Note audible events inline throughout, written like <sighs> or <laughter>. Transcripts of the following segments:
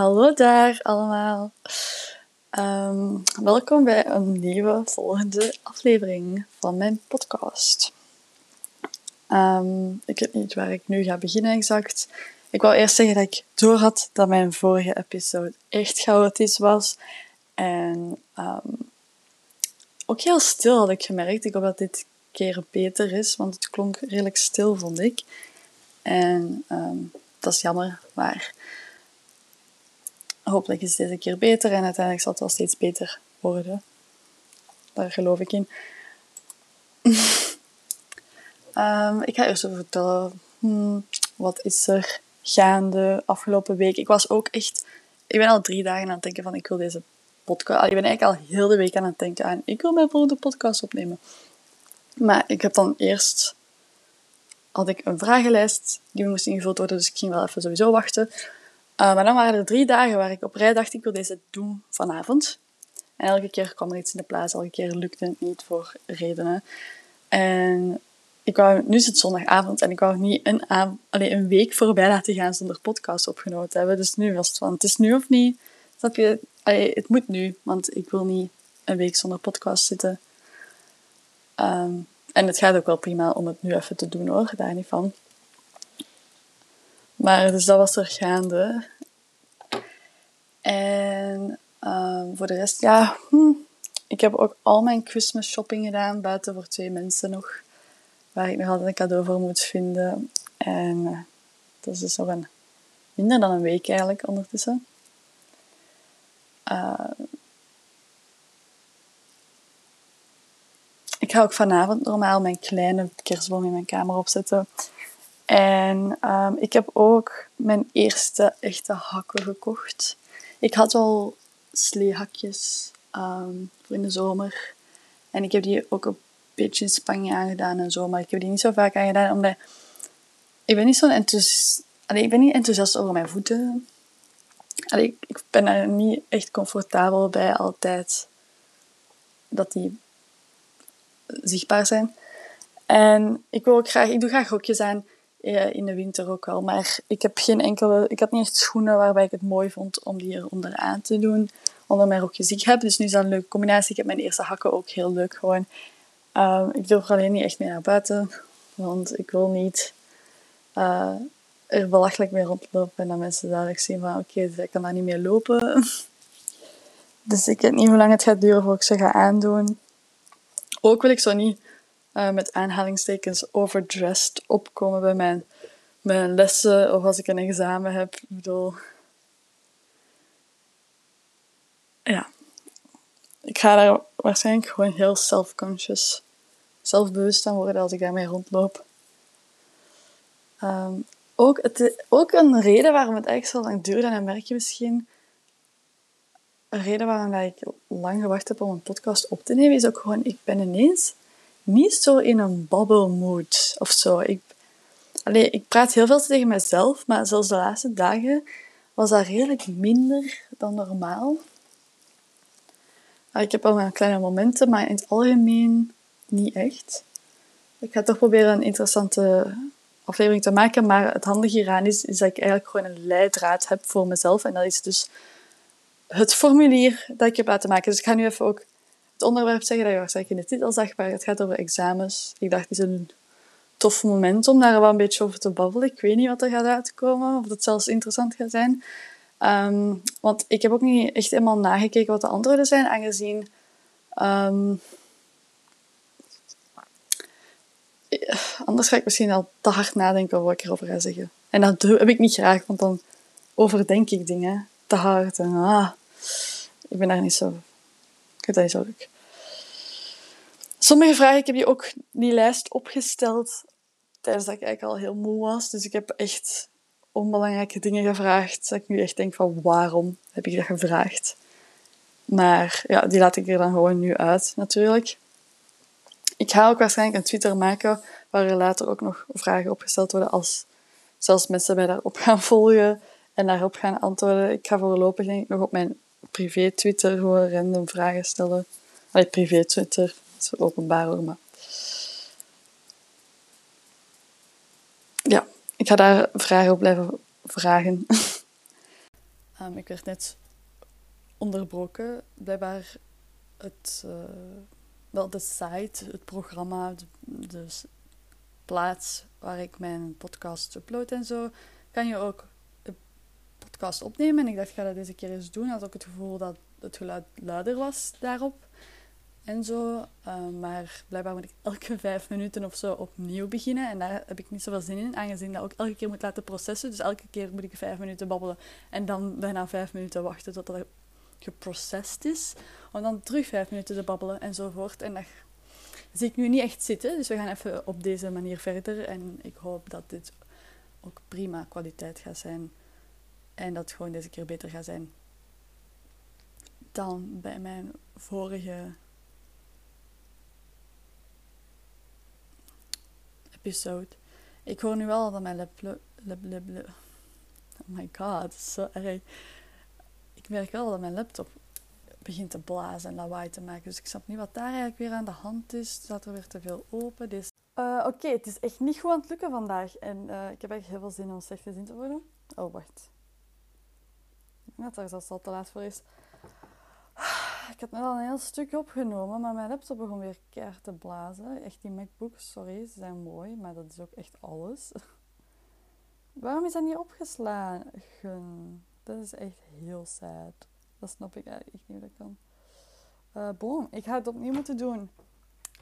Hallo daar allemaal. Ehm, welkom bij een nieuwe volgende aflevering van mijn podcast. Ehm, ik weet niet waar ik nu ga beginnen exact. Ik wou eerst zeggen dat ik door had dat mijn vorige episode echt chaotisch was. En ehm, ook heel stil had ik gemerkt. Ik hoop dat dit keer beter is, want het klonk redelijk stil, vond ik. En dat is jammer, maar hopelijk is het deze keer beter en uiteindelijk zal het wel steeds beter worden. Daar geloof ik in. um, <laughs> ik ga eerst even vertellen, hmm, wat is er gaande afgelopen week? Ik was ook echt, ik ben al drie dagen aan het denken van ik wil deze podcast, ik ben eigenlijk al heel de week aan het denken aan ik wil mijn volgende podcast opnemen. Maar ik heb dan eerst, had ik een vragenlijst, die moest ingevuld worden, dus ik ging wel even sowieso wachten. Uh, maar dan waren er drie dagen waar ik op rij dacht, ik wil deze doen vanavond. En elke keer kwam er iets in de plaats, elke keer lukte het niet voor redenen. En ik wou, nu is het zondagavond en ik wou niet een, een week voorbij laten gaan zonder podcast opgenomen te hebben. Dus nu was het van, het is nu of niet. Snap je? Allee, het moet nu, want ik wil niet een week zonder podcast zitten. Ehm, en het gaat ook wel prima om het nu even te doen hoor, daar niet van. Maar dus dat was er gaande. En ehm, voor de rest, ja, hm, ik heb ook al mijn Christmas shopping gedaan, buiten voor twee mensen nog, waar ik nog altijd een cadeau voor moet vinden. En uh, dat is dus nog een, minder dan een week eigenlijk ondertussen. Uh, ik ga ook vanavond normaal mijn kleine kerstboom in mijn kamer opzetten. En um, ik heb ook mijn eerste echte hakken gekocht. Ik had al sleehakjes um, voor in de zomer. En ik heb die ook een beetje in Spanje aangedaan en zo. Maar ik heb die niet zo vaak aangedaan, omdat ik ben niet zo enthousiast... Ik ben niet enthousiast over mijn voeten. Ik ben er niet echt comfortabel bij altijd dat die zichtbaar zijn. En ik wil ook graag, ik doe graag rokjes aan in de winter ook wel. Maar ik heb geen enkele, ik had niet echt schoenen waarbij ik het mooi vond om die eronder aan te doen. Onder mijn rokjes ik heb. Dus nu is dat een leuke combinatie. Ik heb mijn eerste hakken ook heel leuk gewoon. Uh, ik durf er alleen niet echt mee naar buiten. Want ik wil niet uh, er belachelijk mee rondlopen. En dat mensen dadelijk zien van oké, okay, ik kan daar niet meer lopen. <laughs> dus ik weet niet hoe lang het gaat duren voor ik ze ga aandoen. Ook wil ik zo niet uh, met aanhalingstekens overdressed opkomen bij mijn, mijn lessen of als ik een examen heb. Ik bedoel, ja, ik ga daar waarschijnlijk gewoon heel self-conscious, zelfbewust aan worden als ik daarmee rondloop. Um, ook, het, ook een reden waarom het eigenlijk zo lang duurde, en dan merk je misschien, een reden waarom ik lang gewacht heb om een podcast op te nemen, is ook gewoon, ik ben ineens niet zo in een bubble mood of zo. Ik, ik praat heel veel tegen mezelf, maar zelfs de laatste dagen was dat redelijk minder dan normaal. Ik heb al mijn kleine momenten, maar in het algemeen niet echt. Ik ga toch proberen een interessante aflevering te maken, maar het handige hieraan is, is dat ik eigenlijk gewoon een leidraad heb voor mezelf. En dat is dus het formulier dat ik heb laten maken. Dus ik ga nu even ook het onderwerp zeggen dat je waarschijnlijk in de titel zag, maar het gaat over examens. Ik dacht, het is een tof moment om daar wel een beetje over te babbelen. Ik weet niet wat er gaat uitkomen, of het zelfs interessant gaat zijn. Ehm, want ik heb ook niet echt helemaal nagekeken wat de antwoorden zijn, aangezien... Um, anders ga ik misschien al te hard nadenken over wat ik erover ga zeggen. En dat heb ik niet graag, want dan overdenk ik dingen te hard. En ah, ik ben daar niet zo ik dat niet zo leuk. Sommige vragen, ik heb die ook die lijst opgesteld tijdens dat ik eigenlijk al heel moe was. Dus ik heb echt onbelangrijke dingen gevraagd. Dat ik nu echt denk van waarom heb ik dat gevraagd? Maar ja, die laat ik er dan gewoon nu uit natuurlijk. Ik ga ook waarschijnlijk een Twitter maken waar er later ook nog vragen opgesteld worden als zelfs mensen mij daarop <laughs> gaan volgen en daarop gaan antwoorden. Ik ga voorlopig denk ik nog op mijn privé Twitter gewoon random vragen stellen. Allee, privé Twitter, is openbaar hoor, maar... Ja, ik ga daar vragen op blijven vragen. <laughs> Ehm, ik werd net onderbroken. Blijkbaar het, uh, wel de site, het programma, de, de, plaats waar ik mijn podcast upload en zo, kan je ook de podcast opnemen. En ik dacht, ik ga dat deze keer eens doen. Had ook het gevoel dat het geluid luider was daarop en zo. Ehm, maar blijkbaar moet ik elke <laughs> vijf minuten of zo opnieuw beginnen. En daar heb ik niet zoveel zin in, aangezien dat ook elke keer moet laten processen. Dus elke keer moet ik vijf minuten babbelen en dan bijna vijf minuten wachten tot het geprocessed is. Om dan terug vijf minuten te babbelen enzovoort. En dat zie ik nu niet echt zitten. Dus we gaan even op deze manier verder. En ik hoop dat dit ook prima kwaliteit gaat zijn. En dat het gewoon deze keer beter gaat zijn dan bij mijn vorige episode. Ik hoor nu wel dat mijn laptop. Oh my god, zo. Ik merk wel dat mijn laptop begint te blazen en lawaai te maken. Dus ik snap niet wat daar eigenlijk weer aan de hand is. Er staat er weer te veel open. Dus, uh, Oké, het is echt niet goed aan het lukken vandaag. En uh, ik heb echt heel veel zin om slecht gezien te worden. Oh, wacht. Ik denk dat er zelfs al te laat voor is. Ik had net al een heel stuk opgenomen, maar mijn laptop begon weer keihard te blazen. Echt die MacBooks, sorry, ze zijn mooi, maar dat is ook echt alles. <laughs> Waarom is dat niet opgeslagen? Dat is echt heel sad. Dat snap ik eigenlijk niet hoe dat kan. Uh, bon, ik ga het opnieuw moeten doen.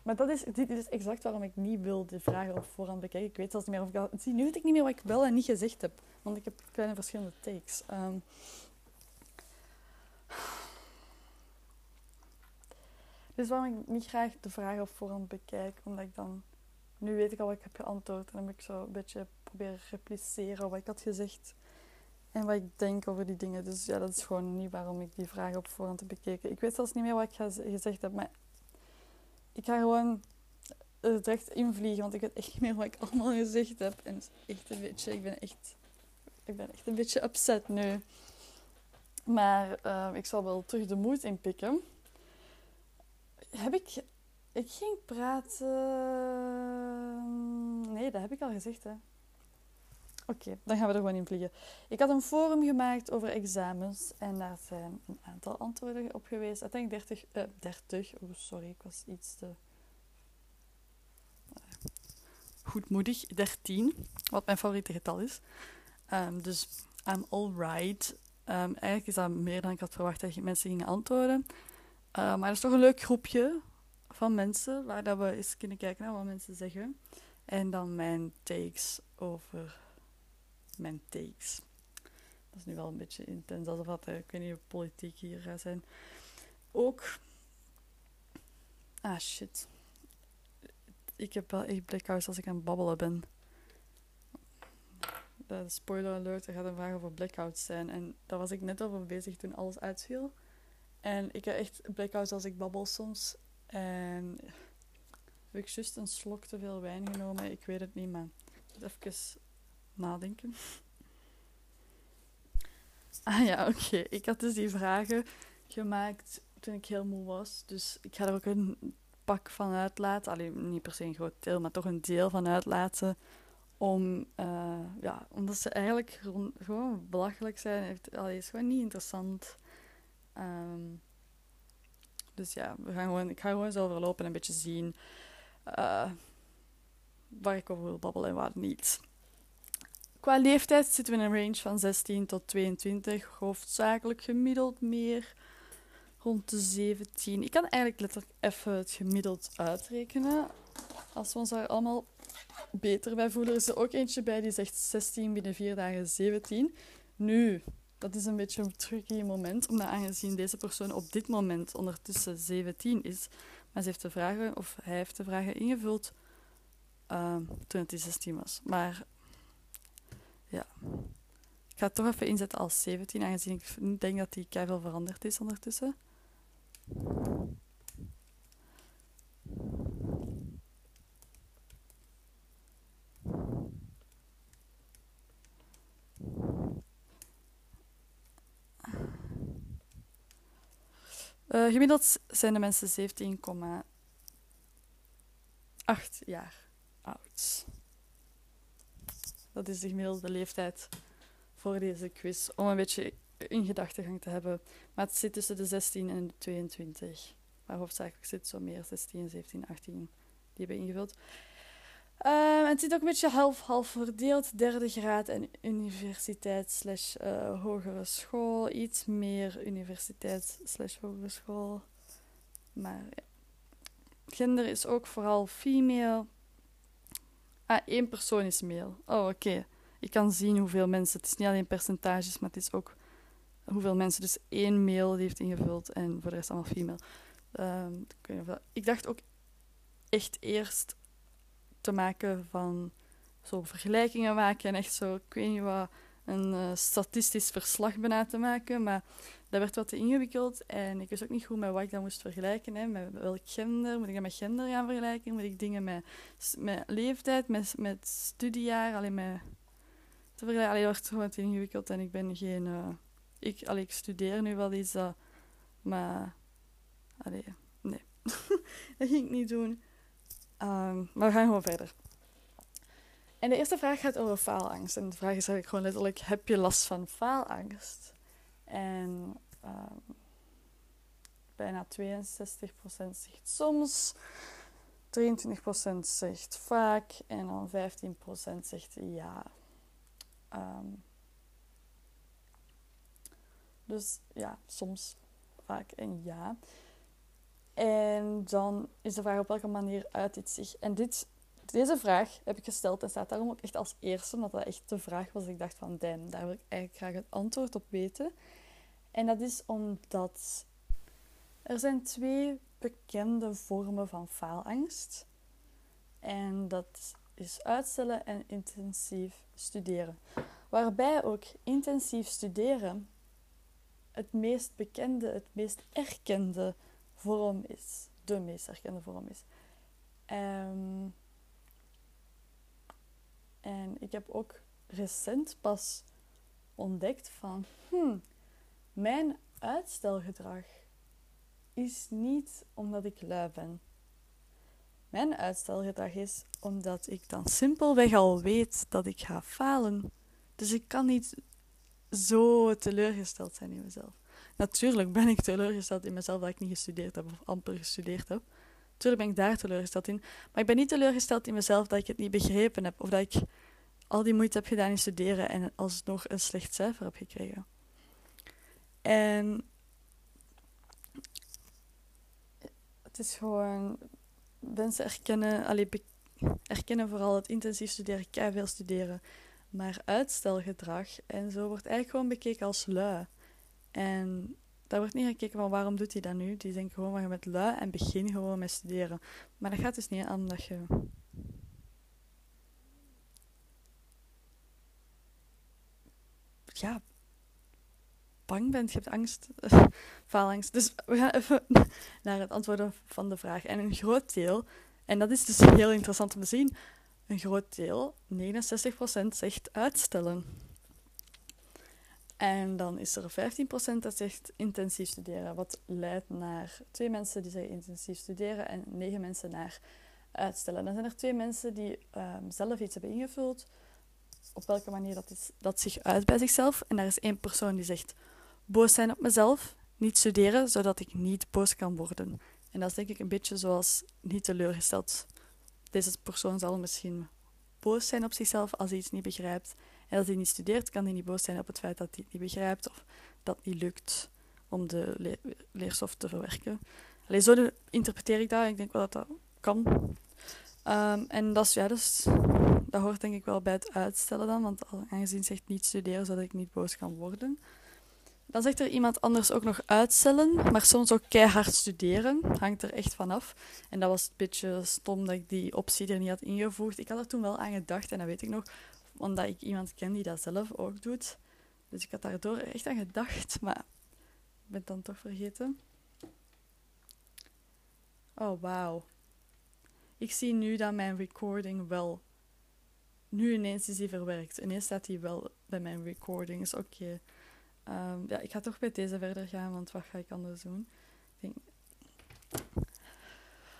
Maar dat is, dit is exact waarom ik niet wil de vragen op voorhand bekijken. Ik weet zelfs niet meer of ik al... Zie, nu weet ik niet meer wat ik wel en niet gezegd heb. Want ik heb kleine verschillende takes. Um, Dus waarom ik niet graag de vragen op voorhand bekijk, omdat ik dan... Nu weet ik al wat ik heb geantwoord en dan heb ik zo een beetje proberen repliceren wat ik had gezegd. En wat ik denk over die dingen. Dus ja, dat is gewoon niet waarom ik die vragen op voorhand heb bekeken. Ik weet zelfs niet meer wat ik gezegd heb, maar ik ga gewoon het recht invliegen, want ik weet echt niet meer wat ik allemaal gezegd heb. En echt een beetje, ik ben echt, ik ben echt een beetje upset nu. Maar uh, ik zal wel terug de moed inpikken heb ik... Ik ging praten... Nee, dat heb ik al gezegd, hè. Oké, dan gaan we er gewoon in vliegen. Ik had een forum gemaakt over examens en daar zijn een aantal antwoorden op geweest. Uiteindelijk 30, uh, 30, oh sorry, ik was iets te goedmoedig, 13, wat mijn favoriete getal is. Um, dus I'm alright. Um, eigenlijk is dat meer dan ik had verwacht dat mensen gingen antwoorden. Uh, maar het is toch een leuk groepje van mensen waar dat we eens kunnen kijken naar wat mensen zeggen. En dan mijn takes over mijn takes. Dat is nu wel een beetje intens, alsof dat, eh, ik weet niet, politiek hier gaat zijn. Ook. Ah shit. Ik heb wel echt blackouts als ik aan het babbelen ben. De spoiler alert, er gaat een vraag over blackouts zijn. En daar was ik net over bezig toen alles uitviel. En ik heb echt blackouts als ik babbel soms. En heb ik juist een slok te veel wijn genomen? Ik weet het niet, maar even nadenken. <laughs> Ah ja, oké. Ik had dus die vragen gemaakt toen ik heel moe was. Dus ik ga er ook een pak van uitlaten. Alleen niet per se een groot deel, maar toch een deel van uitlaten. Om, uh, ja, omdat ze eigenlijk gewoon belachelijk zijn. Het is gewoon niet interessant. Um, dus ja, we gaan gewoon, ik ga gewoon zo overlopen en een beetje zien uh, waar ik over wil babbelen en waar niet. Qua leeftijd zitten we in een range van 16 tot 22, hoofdzakelijk gemiddeld meer rond de 17. Ik kan eigenlijk letterlijk even het gemiddeld uitrekenen. Als we ons daar allemaal beter bij voelen. Is er ook eentje bij die zegt 16 binnen 4 dagen 17. Nu, dat is een beetje een tricky moment, omdat aangezien deze persoon op dit moment ondertussen 17 is, maar ze heeft de vragen, of hij heeft de vragen ingevuld uh, toen hij 16 was. Maar ja, ik ga het toch even inzetten als 17, aangezien ik denk dat hij veel veranderd is ondertussen. Uh, gemiddeld zijn de mensen 17,8 jaar oud. Dat is de gemiddelde leeftijd voor deze quiz. Om een beetje in gedachtegang te hebben. Maar het zit tussen de 16 en de 22. Maar hoofdzakelijk zit zo meer 16, 17, 18 die hebben ingevuld. Uh, het zit ook een beetje half-half verdeeld. Derde graad en universiteit slash uh, hogere school. Iets meer universiteit slash hogere school. Maar ja. Gender is ook vooral female. Ah, één persoon is male. Oh, oké. Ik kan zien hoeveel mensen. Het is niet alleen percentages, maar het is ook hoeveel mensen. Dus één male die heeft ingevuld en voor de rest allemaal female. Um, ik dacht ook echt eerst te maken van zo vergelijkingen maken en echt zo, ik weet niet wat, een uh, statistisch verslag bijna te maken. Maar dat werd wat te ingewikkeld en ik wist ook niet goed met wat ik dan moest vergelijken. Hè. Met welk gender, moet ik dat met gender gaan vergelijken? Moet ik dingen met, met leeftijd, met, met studiejaar, alleen met te vergelijken? Allee, dat werd gewoon te ingewikkeld en ik ben geen... Uh, ik, allee, ik studeer nu wel iets, dat, maar... Nee. <laughs> dat ging ik niet doen. Um, maar we gaan gewoon verder. En de eerste vraag gaat over faalangst. En de vraag is eigenlijk gewoon letterlijk: heb je last van faalangst? En um, bijna 62% zegt soms, 23% zegt vaak en dan 15% zegt ja. Um, dus ja, soms, vaak en ja. En dan is de vraag op welke manier uit dit zich. En dit, deze vraag heb ik gesteld en staat daarom ook echt als eerste, omdat dat echt de vraag was. Ik dacht van, damn, daar wil ik eigenlijk graag het antwoord op weten. En dat is omdat er zijn twee bekende vormen van faalangst. En dat is uitstellen en intensief studeren. Waarbij ook intensief studeren het meest bekende, het meest erkende vorm is. De meest erkende vorm is. Um, en ik heb ook recent pas ontdekt van... Hmm, mijn uitstelgedrag is niet omdat ik lui ben. Mijn uitstelgedrag is omdat ik dan simpelweg al weet dat ik ga falen. Dus ik kan niet zo teleurgesteld zijn in mezelf. Natuurlijk ben ik teleurgesteld in mezelf dat ik niet gestudeerd heb of amper gestudeerd heb. Natuurlijk ben ik daar teleurgesteld in. Maar ik ben niet teleurgesteld in mezelf dat ik het niet begrepen heb. Of dat ik al die moeite heb gedaan in studeren en alsnog een slecht cijfer heb gekregen. En het is gewoon... Mensen erkennen, allee, erkennen vooral het intensief studeren, keihard veel studeren. Maar uitstelgedrag en zo wordt eigenlijk gewoon bekeken als lui. En daar wordt niet gekeken van waarom doet hij dat nu. Die denken gewoon van je bent lui en begin gewoon met studeren. Maar dat gaat dus niet aan dat je... Ja, bang bent, je hebt angst, <laughs> faalangst. Dus we gaan even <laughs> naar het antwoorden van de vraag. En een groot deel, en dat is dus heel interessant om te zien, een groot deel, 69%, zegt uitstellen. En dan is er 15% dat zegt intensief studeren, wat leidt naar twee mensen die zeggen intensief studeren en negen mensen naar uitstellen. Dan zijn er twee mensen die um, zelf iets hebben ingevuld, op welke manier dat, is, dat zich uit bij zichzelf. En daar is één persoon die zegt boos zijn op mezelf, niet studeren, zodat ik niet boos kan worden. En dat is denk ik een beetje zoals niet teleurgesteld. Deze persoon zal misschien boos zijn op zichzelf als hij iets niet begrijpt. En als hij niet studeert, kan hij niet boos zijn op het feit dat hij het niet begrijpt of dat het niet lukt om de leerstof te verwerken. Alleen zo interpreteer ik dat. Ik denk wel dat dat kan. Um, en dat, is, ja, dus, dat hoort denk ik wel bij het uitstellen dan, want aangezien zegt niet studeren zodat ik niet boos kan worden. Dan zegt er iemand anders ook nog uitstellen, maar soms ook keihard studeren. Hangt er echt vanaf. En dat was een beetje stom dat ik die optie er niet had ingevoegd. Ik had er toen wel aan gedacht, en dat weet ik nog, omdat ik iemand ken die dat zelf ook doet. Dus ik had daardoor echt aan gedacht, maar ik ben het dan toch vergeten. Oh, wauw. Ik zie nu dat mijn recording wel... Nu ineens is hij verwerkt. Ineens staat hij wel bij mijn recording. Is oké. Ehm, ja, ik ga toch bij deze verder gaan, want wat ga ik anders doen? Ik denk...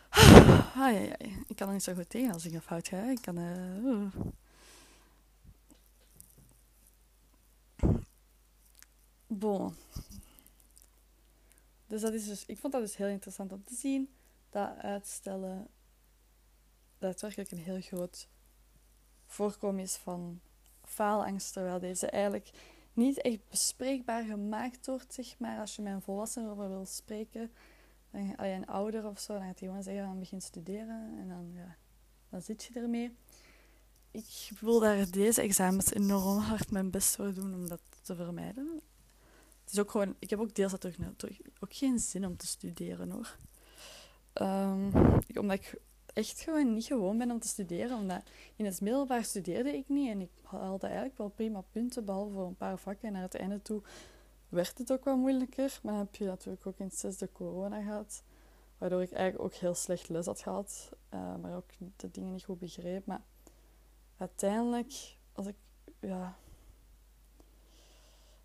Ah, ja, ja. Ik kan er niet zo goed tegen als ik een fout ga. Ik kan... Uh, Dus dat is dus, ik vond dat dus heel interessant om te zien. Dat uitstellen dat werkelijk een heel groot voorkomen is van faalangst. Terwijl deze eigenlijk niet echt bespreekbaar gemaakt wordt, zeg maar. Als je met een volwassene over wil spreken, dan, je een ouder of zo, dan gaat hij gewoon zeggen, dan begin studeren. En dan, ja, dan zit je ermee. Ik wil daar deze examens enorm hard mijn best voor doen om dat te vermijden. Het is ook gewoon, ik heb ook deels dat terug, terug ook geen zin om te studeren hoor. Um, omdat ik echt gewoon niet gewoon ben om te studeren. Omdat in het middelbaar studeerde ik niet en ik haalde eigenlijk wel prima punten, behalve voor een paar vakken. En naar het einde toe werd het ook wel moeilijker. Maar dan heb je natuurlijk ook in het zesde corona gehad. Waardoor ik eigenlijk ook heel slecht les had gehad. Uh, maar ook de dingen niet goed begreep. Maar uiteindelijk, als ik, ja...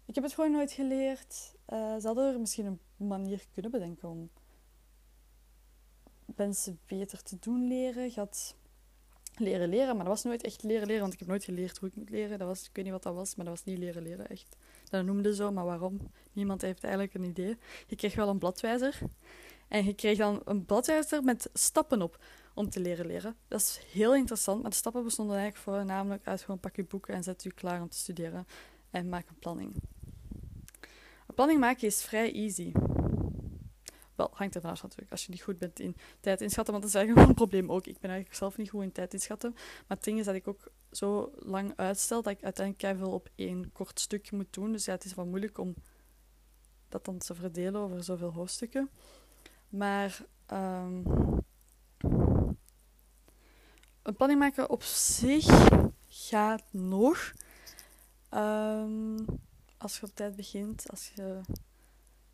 Ik heb het gewoon nooit geleerd. Uh, ze hadden er misschien een manier kunnen bedenken om mensen beter te doen leren. Had leren leren, maar dat was nooit echt leren leren, want ik heb nooit geleerd hoe ik moet leren. Dat was, ik weet niet wat dat was, maar dat was niet leren leren, echt. Dat noemde zo, maar waarom? Niemand heeft eigenlijk een idee. Je kreeg wel een bladwijzer. En je kreeg dan een bladwijzer met stappen op om te leren leren. Dat is heel interessant, maar de stappen bestonden eigenlijk voornamelijk uit gewoon pak je boeken en zet je klaar om te studeren en maak een planning. Planning maken is vrij easy. Wel, hangt er vanaf natuurlijk. Als je niet goed bent in tijd inschatten, want dat is eigenlijk een probleem ook. Ik ben eigenlijk zelf niet goed in tijd inschatten. Maar het ding is dat ik ook zo lang uitstel dat ik uiteindelijk veel op één kort stuk moet doen. Dus ja, het is wel moeilijk om dat dan te verdelen over zoveel hoofdstukken. Maar um, een planning maken op zich gaat nog. Um, als je op tijd begint, als je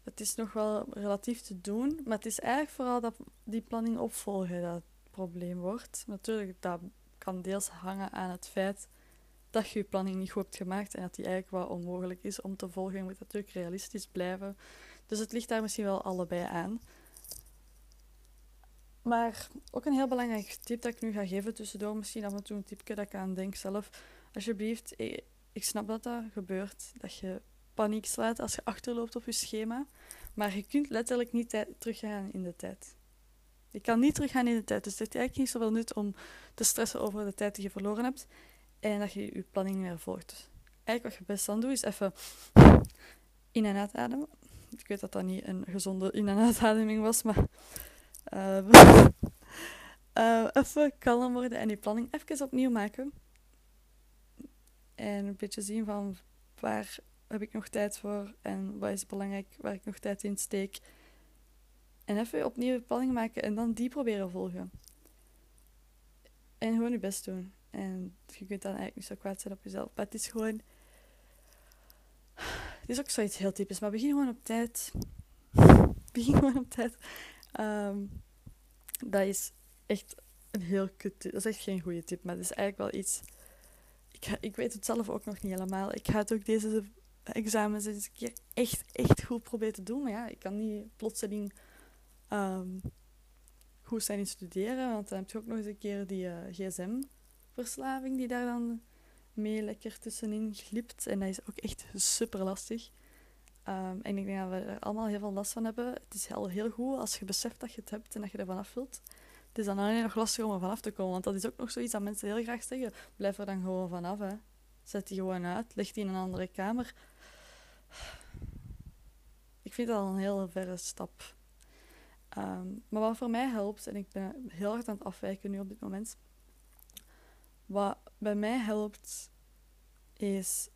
het is nog wel relatief te doen, maar het is eigenlijk vooral dat die planning opvolgen dat het probleem wordt. Natuurlijk, dat kan deels hangen aan het feit dat je je planning niet goed hebt gemaakt en dat die eigenlijk wel onmogelijk is om te volgen. Je moet natuurlijk realistisch blijven. Dus het ligt daar misschien wel allebei aan. Maar ook een heel belangrijk tip dat ik nu ga geven tussendoor, misschien af en toe een tipje dat ik aan denk zelf. Alsjeblieft, eh, ik snap dat dat gebeurt, dat je paniek slaat als je achterloopt op je schema. Maar je kunt letterlijk niet teruggaan in de tijd. Je kan niet teruggaan in de tijd. Dus het heeft eigenlijk niet zoveel nut om te stressen over de tijd die je verloren hebt. En dat je je planning niet meer volgt. Eigenlijk wat je best dan doet, is even in- en uitademen. Ik weet dat dat niet een gezonde in- en uitademing was, maar... Uh, uh, <laughs> even kalm worden en je planning even opnieuw maken. En een beetje zien van waar heb ik nog tijd voor en wat is belangrijk waar ik nog tijd in steek. En even opnieuw een planning maken en dan die proberen volgen. En gewoon je best doen. En je kunt dan eigenlijk niet zo kwaad zijn op jezelf. Maar het is gewoon. Het is ook zoiets heel typisch, maar begin gewoon op tijd. Begin gewoon op tijd. Ehm, dat is echt een heel kut Dat is echt geen goede tip, maar het is eigenlijk wel iets. Ik, ik weet het zelf ook nog niet helemaal. Ik ga het ook deze examens eens een keer echt, echt goed proberen te doen. Maar ja, ik kan niet plotseling um, goed zijn in studeren, want dan heb je ook nog eens een keer die eh, gsm-verslaving die daar dan mee lekker tussenin glipt. En dat is ook echt super lastig. Um, en ik denk dat we er allemaal heel veel last van hebben. Het is heel, heel goed als je beseft dat je het hebt en dat je er vanaf wilt. Het is dan alleen nog lastig om er vanaf te komen, want dat is ook nog zoiets dat mensen heel graag zeggen. Blijf er dan gewoon vanaf, hè. Zet die gewoon uit, leg die in een andere kamer. Ik vind dat al een hele verre stap. Ehm, maar wat voor mij helpt, en ik ben heel hard aan het afwijken nu op dit moment. Wat bij mij helpt, is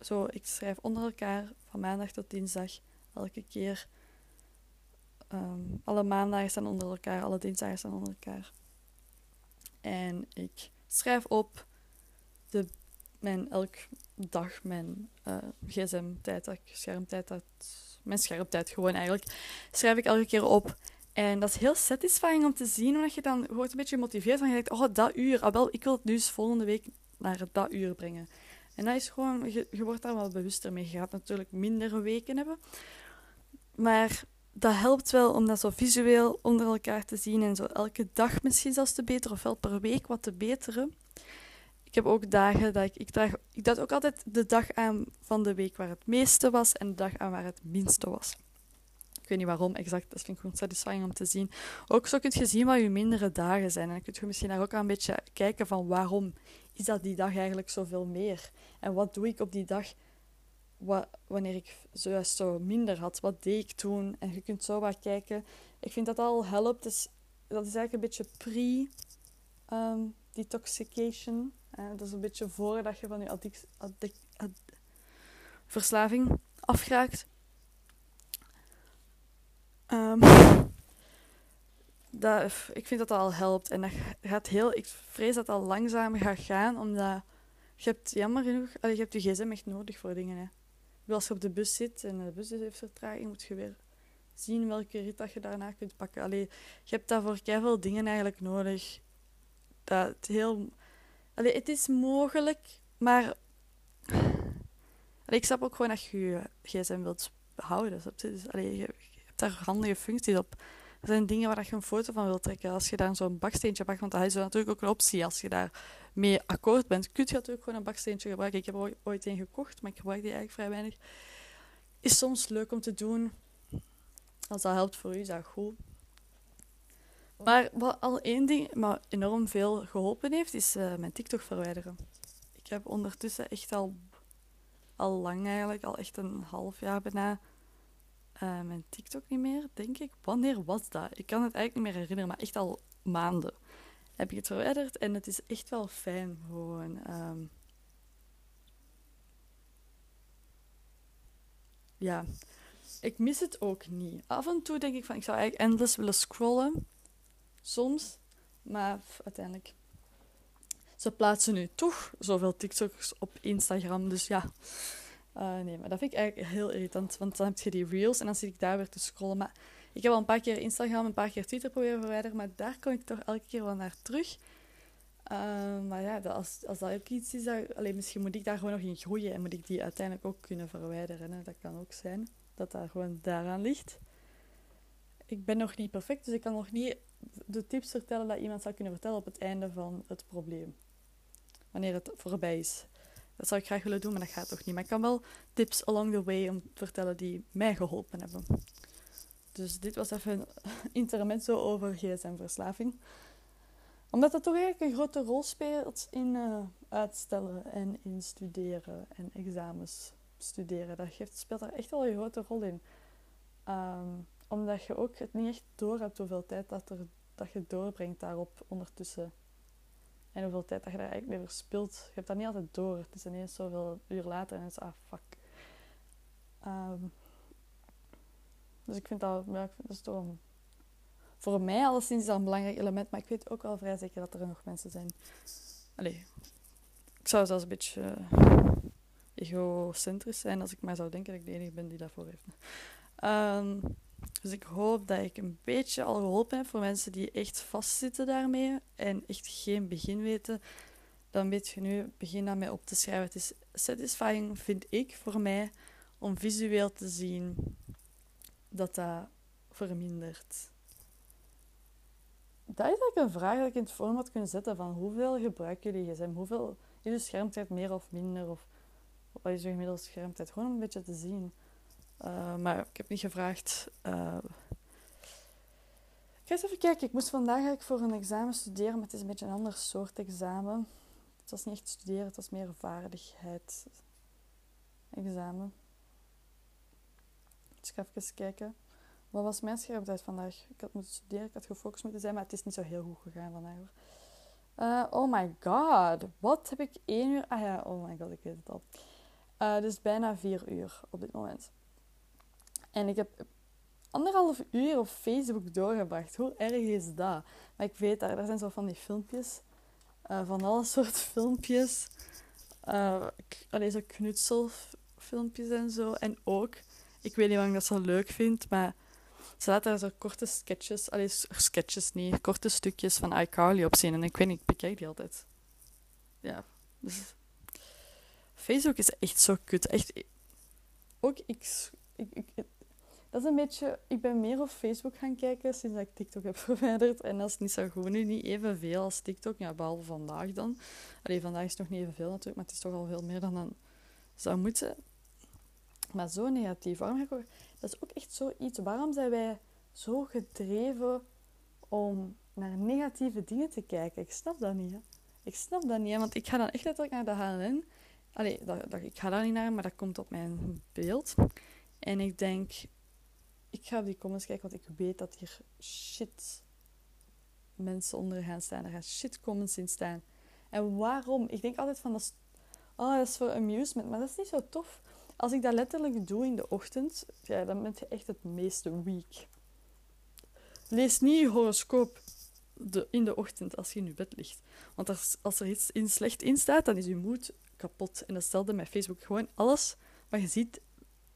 zo, ik schrijf onder elkaar van maandag tot dinsdag elke keer. Um, alle maandagen staan onder elkaar, alle dinsdagen staan onder elkaar. En ik schrijf op de mijn elk dag mijn uh, gsm-tijd, schermtijd, mijn schermtijd gewoon eigenlijk, schrijf ik elke keer op. En dat is heel satisfying om te zien, omdat je dan wordt een beetje gemotiveerd van je denkt, oh, dat uur, ah, wel, ik wil het dus volgende week naar dat uur brengen. En dat is gewoon, je, je wordt daar wel bewuster mee. Je gaat natuurlijk minder weken hebben. Maar dat helpt wel om dat zo visueel onder elkaar te zien en zo elke dag misschien zelfs te beter, ofwel per week wat te beteren Ik heb ook dagen dat ik... Ik, draag, ik dacht ook altijd de dag aan van de week waar het meeste was en de dag aan waar het minste was. Ik weet niet waarom exact, dat vind ik gewoon satisfying om te zien. Ook zo kun je zien wat je mindere dagen zijn. En dan kun je misschien daar ook een beetje kijken van waarom is dat die dag eigenlijk zoveel meer? En wat doe ik op die dag wat, wanneer ik zojuist zo minder had? Wat deed ik toen? En je kunt zo wat kijken. Ik vind dat al helpt. Dus dat is eigenlijk een beetje pre-detoxication. dat is een beetje voordat je van je addic addic verslaving afgeraakt. Um, dat, ik vind dat dat al helpt. En dat gaat heel, ik vrees dat dat al langzamer gaat gaan, omdat je hebt, jammer genoeg, je hebt je gsm echt nodig voor dingen. Hè. Als je op de bus zit en de bus heeft vertraging, moet je weer zien welke rit dat je daarna kunt pakken. Allee, je hebt daarvoor veel dingen eigenlijk nodig. Dat het heel... Allee, het is mogelijk, maar... Ik snap ook gewoon dat je je gsm wilt behouden. Dus, je, hebt daar handige functies op. Er zijn dingen waar je een foto van wilt trekken. Als je daar zo'n baksteentje pakt, want dat is natuurlijk ook een optie. Als je daar mee akkoord bent, kun je natuurlijk gewoon een baksteentje gebruiken. Ik heb ooit een gekocht, maar ik gebruik die eigenlijk vrij weinig. Is soms leuk om te doen. Als dat helpt voor u, is dat goed. Maar wat al één ding maar enorm veel geholpen heeft, is uh, mijn TikTok verwijderen. Ik heb ondertussen echt al, al lang eigenlijk, al echt een half jaar bijna, uh, mijn TikTok niet meer, denk ik. Wanneer was dat? Ik kan het eigenlijk niet meer herinneren, maar echt al maanden heb ik het verwijderd. En het is echt wel fijn gewoon. Um, ja, ik mis het ook niet. Af en toe denk ik van, ik zou eigenlijk endless willen scrollen. Soms. Maar uiteindelijk. Ze plaatsen nu toch zoveel TikToks op Instagram. Dus ja, uh, nee, maar dat vind ik eigenlijk heel irritant. Want dan heb je die reels en dan zit ik daar weer te scrollen. Maar ik heb al een paar keer Instagram, een paar keer Twitter proberen verwijderen. Maar daar kom ik toch elke keer wel naar terug. Uh, maar ja, als, als dat ook iets is, dat, alleen, misschien moet ik daar gewoon nog in groeien. En moet ik die uiteindelijk ook kunnen verwijderen. Hè? Dat kan ook zijn. Dat dat gewoon daaraan ligt. Ik ben nog niet perfect, dus ik kan nog niet de tips vertellen dat iemand zou kunnen vertellen op het einde van het probleem. Wanneer het voorbij is. Dat zou ik graag willen doen, maar dat gaat toch niet. Maar ik kan wel tips along the way om te vertellen die mij geholpen hebben. Dus dit was even een <laughs> intermezzo over gsm-verslaving. Omdat dat toch eigenlijk een grote rol speelt in uh, uitstellen en in studeren en examens studeren. Dat geeft, speelt daar echt wel een grote rol in. Um, omdat je ook het niet echt door hebt hoeveel tijd dat, er, dat je doorbrengt daarop ondertussen. En hoeveel tijd dat je daar eigenlijk mee verspilt. Je hebt dat niet altijd door. Het is ineens zoveel uur later en het is ah fuck. Um, dus ik vind dat, ja, ik vind dat is voor mij alleszins dat een belangrijk element. Maar ik weet ook wel vrij zeker dat er nog mensen zijn. Allee, ik zou zelfs een beetje uh, egocentrisch zijn als ik maar zou denken dat ik de enige ben die dat voor heeft. Um, dus ik hoop dat ik een beetje al geholpen heb voor mensen die echt vastzitten daarmee en echt geen begin weten. Dan weet je nu, begin daarmee op te schrijven. Het is satisfying, vind ik, voor mij, om visueel te zien dat dat vermindert. Dat is eigenlijk een vraag dat ik in het format kunnen zetten van hoeveel gebruiken jullie gsm? Hoeveel is je schermtijd meer of minder? Of wat is je gemiddelde schermtijd? Gewoon om een beetje te zien. Uh, maar ik heb niet gevraagd. Uh, ik ga eens even kijken. Ik moest vandaag eigenlijk voor een examen studeren, maar het is een beetje een ander soort examen. Het was niet echt studeren, het was meer vaardigheid examen. Ik ga even kijken. Wat was mijn schermtijd vandaag? Ik had moeten studeren, ik had gefocust moeten zijn, maar het is niet zo heel goed gegaan vandaag hoor. Uh, oh my god, wat heb ik één uur? Ah ja, oh my god, ik weet het al. Uh, dus bijna vier uur op dit moment. En ik heb anderhalf uur op Facebook doorgebracht. Hoe erg is dat? Maar ik weet, daar, daar zijn zo van die filmpjes. Uh, van alle <laughs> soorten filmpjes. Uh, zo knutselfilmpjes en zo. En ook, ik weet niet waarom dat zo leuk vind, maar ze laten daar zo korte sketches, alleen sketches niet, korte stukjes van iCarly op zien. En ik weet niet, ik bekijk die altijd. Ja, dus Facebook is echt zo kut. Echt, ook ik, ik, ik dat is een beetje... Ik ben meer op Facebook gaan kijken sinds ik TikTok heb <laughs> verwijderd. En dat is niet zo goed nu, niet evenveel als TikTok. Ja, behalve vandaag dan. Allee, vandaag is het nog niet evenveel natuurlijk, maar het is toch al veel meer dan dan zou moeten. Maar zo negatief. Waarom ik Dat is ook echt zoiets. Waarom zijn wij zo gedreven om naar negatieve dingen te kijken? Ik snap dat niet. Hè? Ik snap dat niet, want ik ga dan echt letterlijk naar de HLN. Allee, dat, ik ga daar niet naar, maar dat komt op mijn beeld. En ik denk, ik ga op die comments kijken, want ik weet dat hier shit mensen onder gaan staan. Er gaan shit comments in staan. En waarom? Ik denk altijd van, dat is, oh, dat is voor amusement, maar dat is niet zo tof. Als ik dat letterlijk doe in de ochtend, ja, dan ben je echt het meeste weak. Lees niet je horoscoop de, in de ochtend als je in je bed ligt. Want als, als er iets in slecht in staat, dan is je moed kapot. En datzelfde met Facebook. Gewoon alles wat je ziet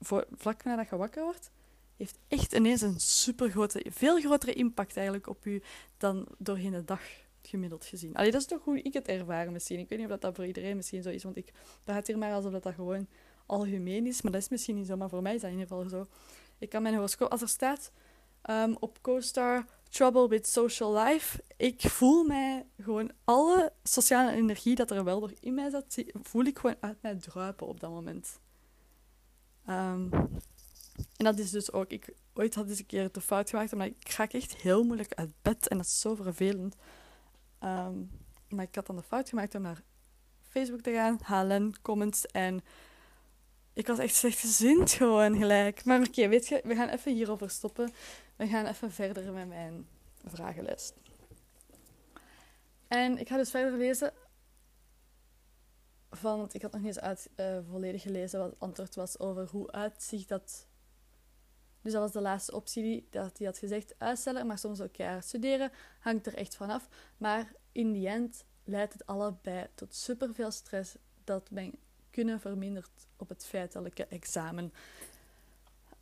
voor, vlak nadat je wakker wordt, heeft echt ineens een super grote, veel grotere impact eigenlijk op je dan doorheen de dag gemiddeld gezien. Allee, dat is toch hoe ik het ervaren misschien. Ik weet niet of dat, voor iedereen misschien zo is, want ik praat hier maar alsof dat, dat gewoon algemeen is, maar dat is misschien niet zo, maar voor mij is dat in ieder geval zo. Ik kan mijn horoscoop, als er staat um, op CoStar Trouble with Social Life, ik voel mij gewoon alle sociale energie dat er wel door in mij zat, voel ik gewoon uit mij druipen op dat moment. Um, en dat is dus ook, ik ooit had eens een keer de fout gemaakt, maar ik raak echt heel moeilijk uit bed en dat is zo vervelend. Um, maar ik had dan de fout gemaakt om naar Facebook te gaan, HLN, comments en ik was echt slecht gezind gewoon gelijk. Maar oké, weet je, we gaan even hierover stoppen. We gaan even verder met mijn vragenlijst. En ik ga dus verder lezen van, want ik had nog niet eens uit, uh, volledig gelezen wat het antwoord was over hoe uitzicht dat. Dus dat was de laatste optie die, dat hij had gezegd, uitstellen, maar soms ook keihard studeren, hangt er echt vanaf. Maar in die end leidt het allebei tot superveel stress dat mijn kunnen vermindert op het feitelijke examen.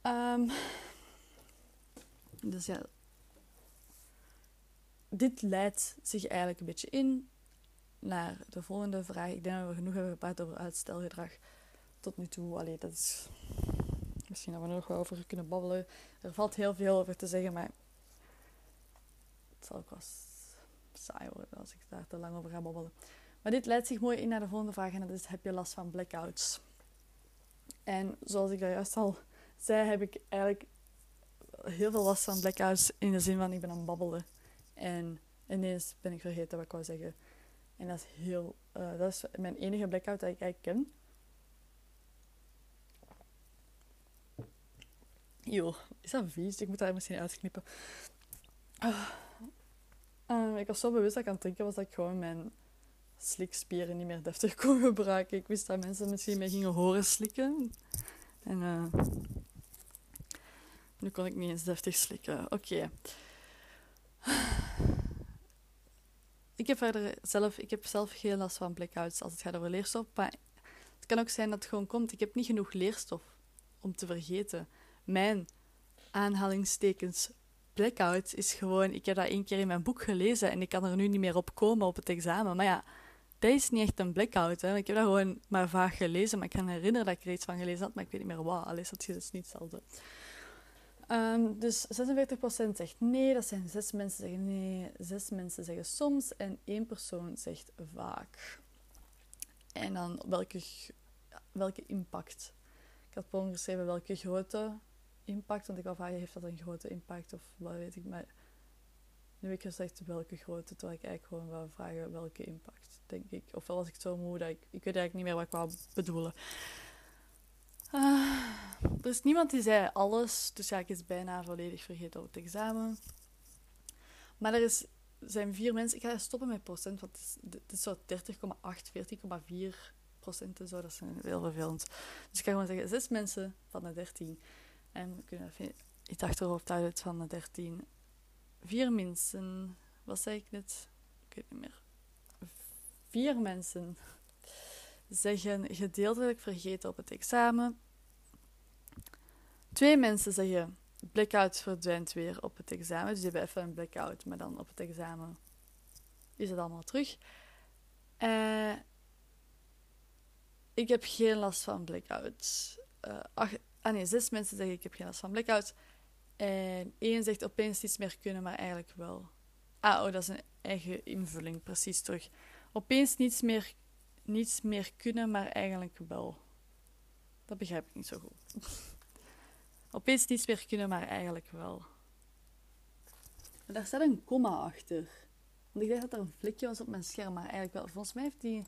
Um, dus ja, dit leidt zich eigenlijk een beetje in naar de volgende vraag. Ik denk dat we genoeg hebben gepraat over uitstelgedrag tot nu toe. Allee, dat is misschien dat we er nog wel over kunnen babbelen. Er valt heel veel over te zeggen, maar het zal ook wel saai worden als ik daar te lang over ga babbelen. Maar dit leidt zich mooi in naar de volgende vraag en dat is: heb je last van blackouts? En zoals ik daar juist al zei, heb ik eigenlijk heel veel last van blackouts in de zin van ik ben aan het babbelen. En ineens ben ik vergeten wat ik wou zeggen. En dat is heel... Uh, dat is mijn enige blackout dat ik eigenlijk ken. Yo, is dat vies? Ik moet daar misschien uitknippen. Uh, ik was zo bewust dat ik aan het drinken was dat ik gewoon mijn slikspieren niet meer deftig <laughs> kon gebruiken. Ik wist dat mensen misschien mij gingen horen slikken. En uh, nu kon ik niet eens deftig slikken. Oké. <sighs> Ik heb verder zelf, ik heb zelf geen last van blackouts als het gaat over leerstof. Maar het kan ook zijn dat het gewoon komt. Ik heb niet genoeg leerstof om te vergeten. Mijn aanhalingstekens blackout is gewoon... Ik heb dat één keer in mijn boek gelezen en ik kan er nu niet meer op komen op het examen. Maar ja, is niet echt een blackout. Hè. Ik heb dat gewoon maar vaag gelezen, maar ik kan herinneren dat ik er iets van gelezen had, maar ik weet niet meer wat. Alles dat is dus niet hetzelfde. Um, dus 46% zegt nee, dat zijn zes mensen zeggen nee, zes mensen zeggen soms en één persoon zegt vaak. En dan welke, welke impact. Ik had Paul geschreven welke grote impact, want ik wil vragen, heeft dat een grote impact of wat weet ik, maar nu heb ik gezegd welke grote, terwijl ik eigenlijk gewoon wil vragen welke impact, denk ik. Ofwel was ik zo moe dat ik, ik weet eigenlijk niet meer wat ik wou bedoelen. Uh, er is niemand die zei alles, dus ja, ik is bijna volledig vergeten op het examen. Maar er is, zijn vier mensen, ik ga stoppen met procent, want het is, zo 30,8, 14,4 procent en zo, dat is heel vervelend. Dus ik ga gewoon zeggen, zes mensen van de 13. En we kunnen even iets achterhoofd uit van de 13 vier mensen. Wat zei ik net? Ik weet niet meer. Vier mensen zeggen gedeeltelijk vergeten op het examen. Twee mensen zeggen blackout verdwijnt weer op het examen. Dus die hebben even een blackout, maar dan op het examen is het allemaal terug. Uh, ik heb geen last van blackouts. Uh, Ah nee, zes mensen zeggen ik heb geen last van blackout. En één zegt opeens niets meer kunnen, maar eigenlijk wel. Ah, oh, dat is een eigen invulling, precies terug. Opeens niets meer, niets meer kunnen, maar eigenlijk wel. Dat begrijp ik niet zo goed. <laughs> opeens niets meer kunnen, maar eigenlijk wel. daar staat een komma achter. Want ik dacht dat er een vlekje was op mijn scherm, maar eigenlijk wel. Volgens mij heeft die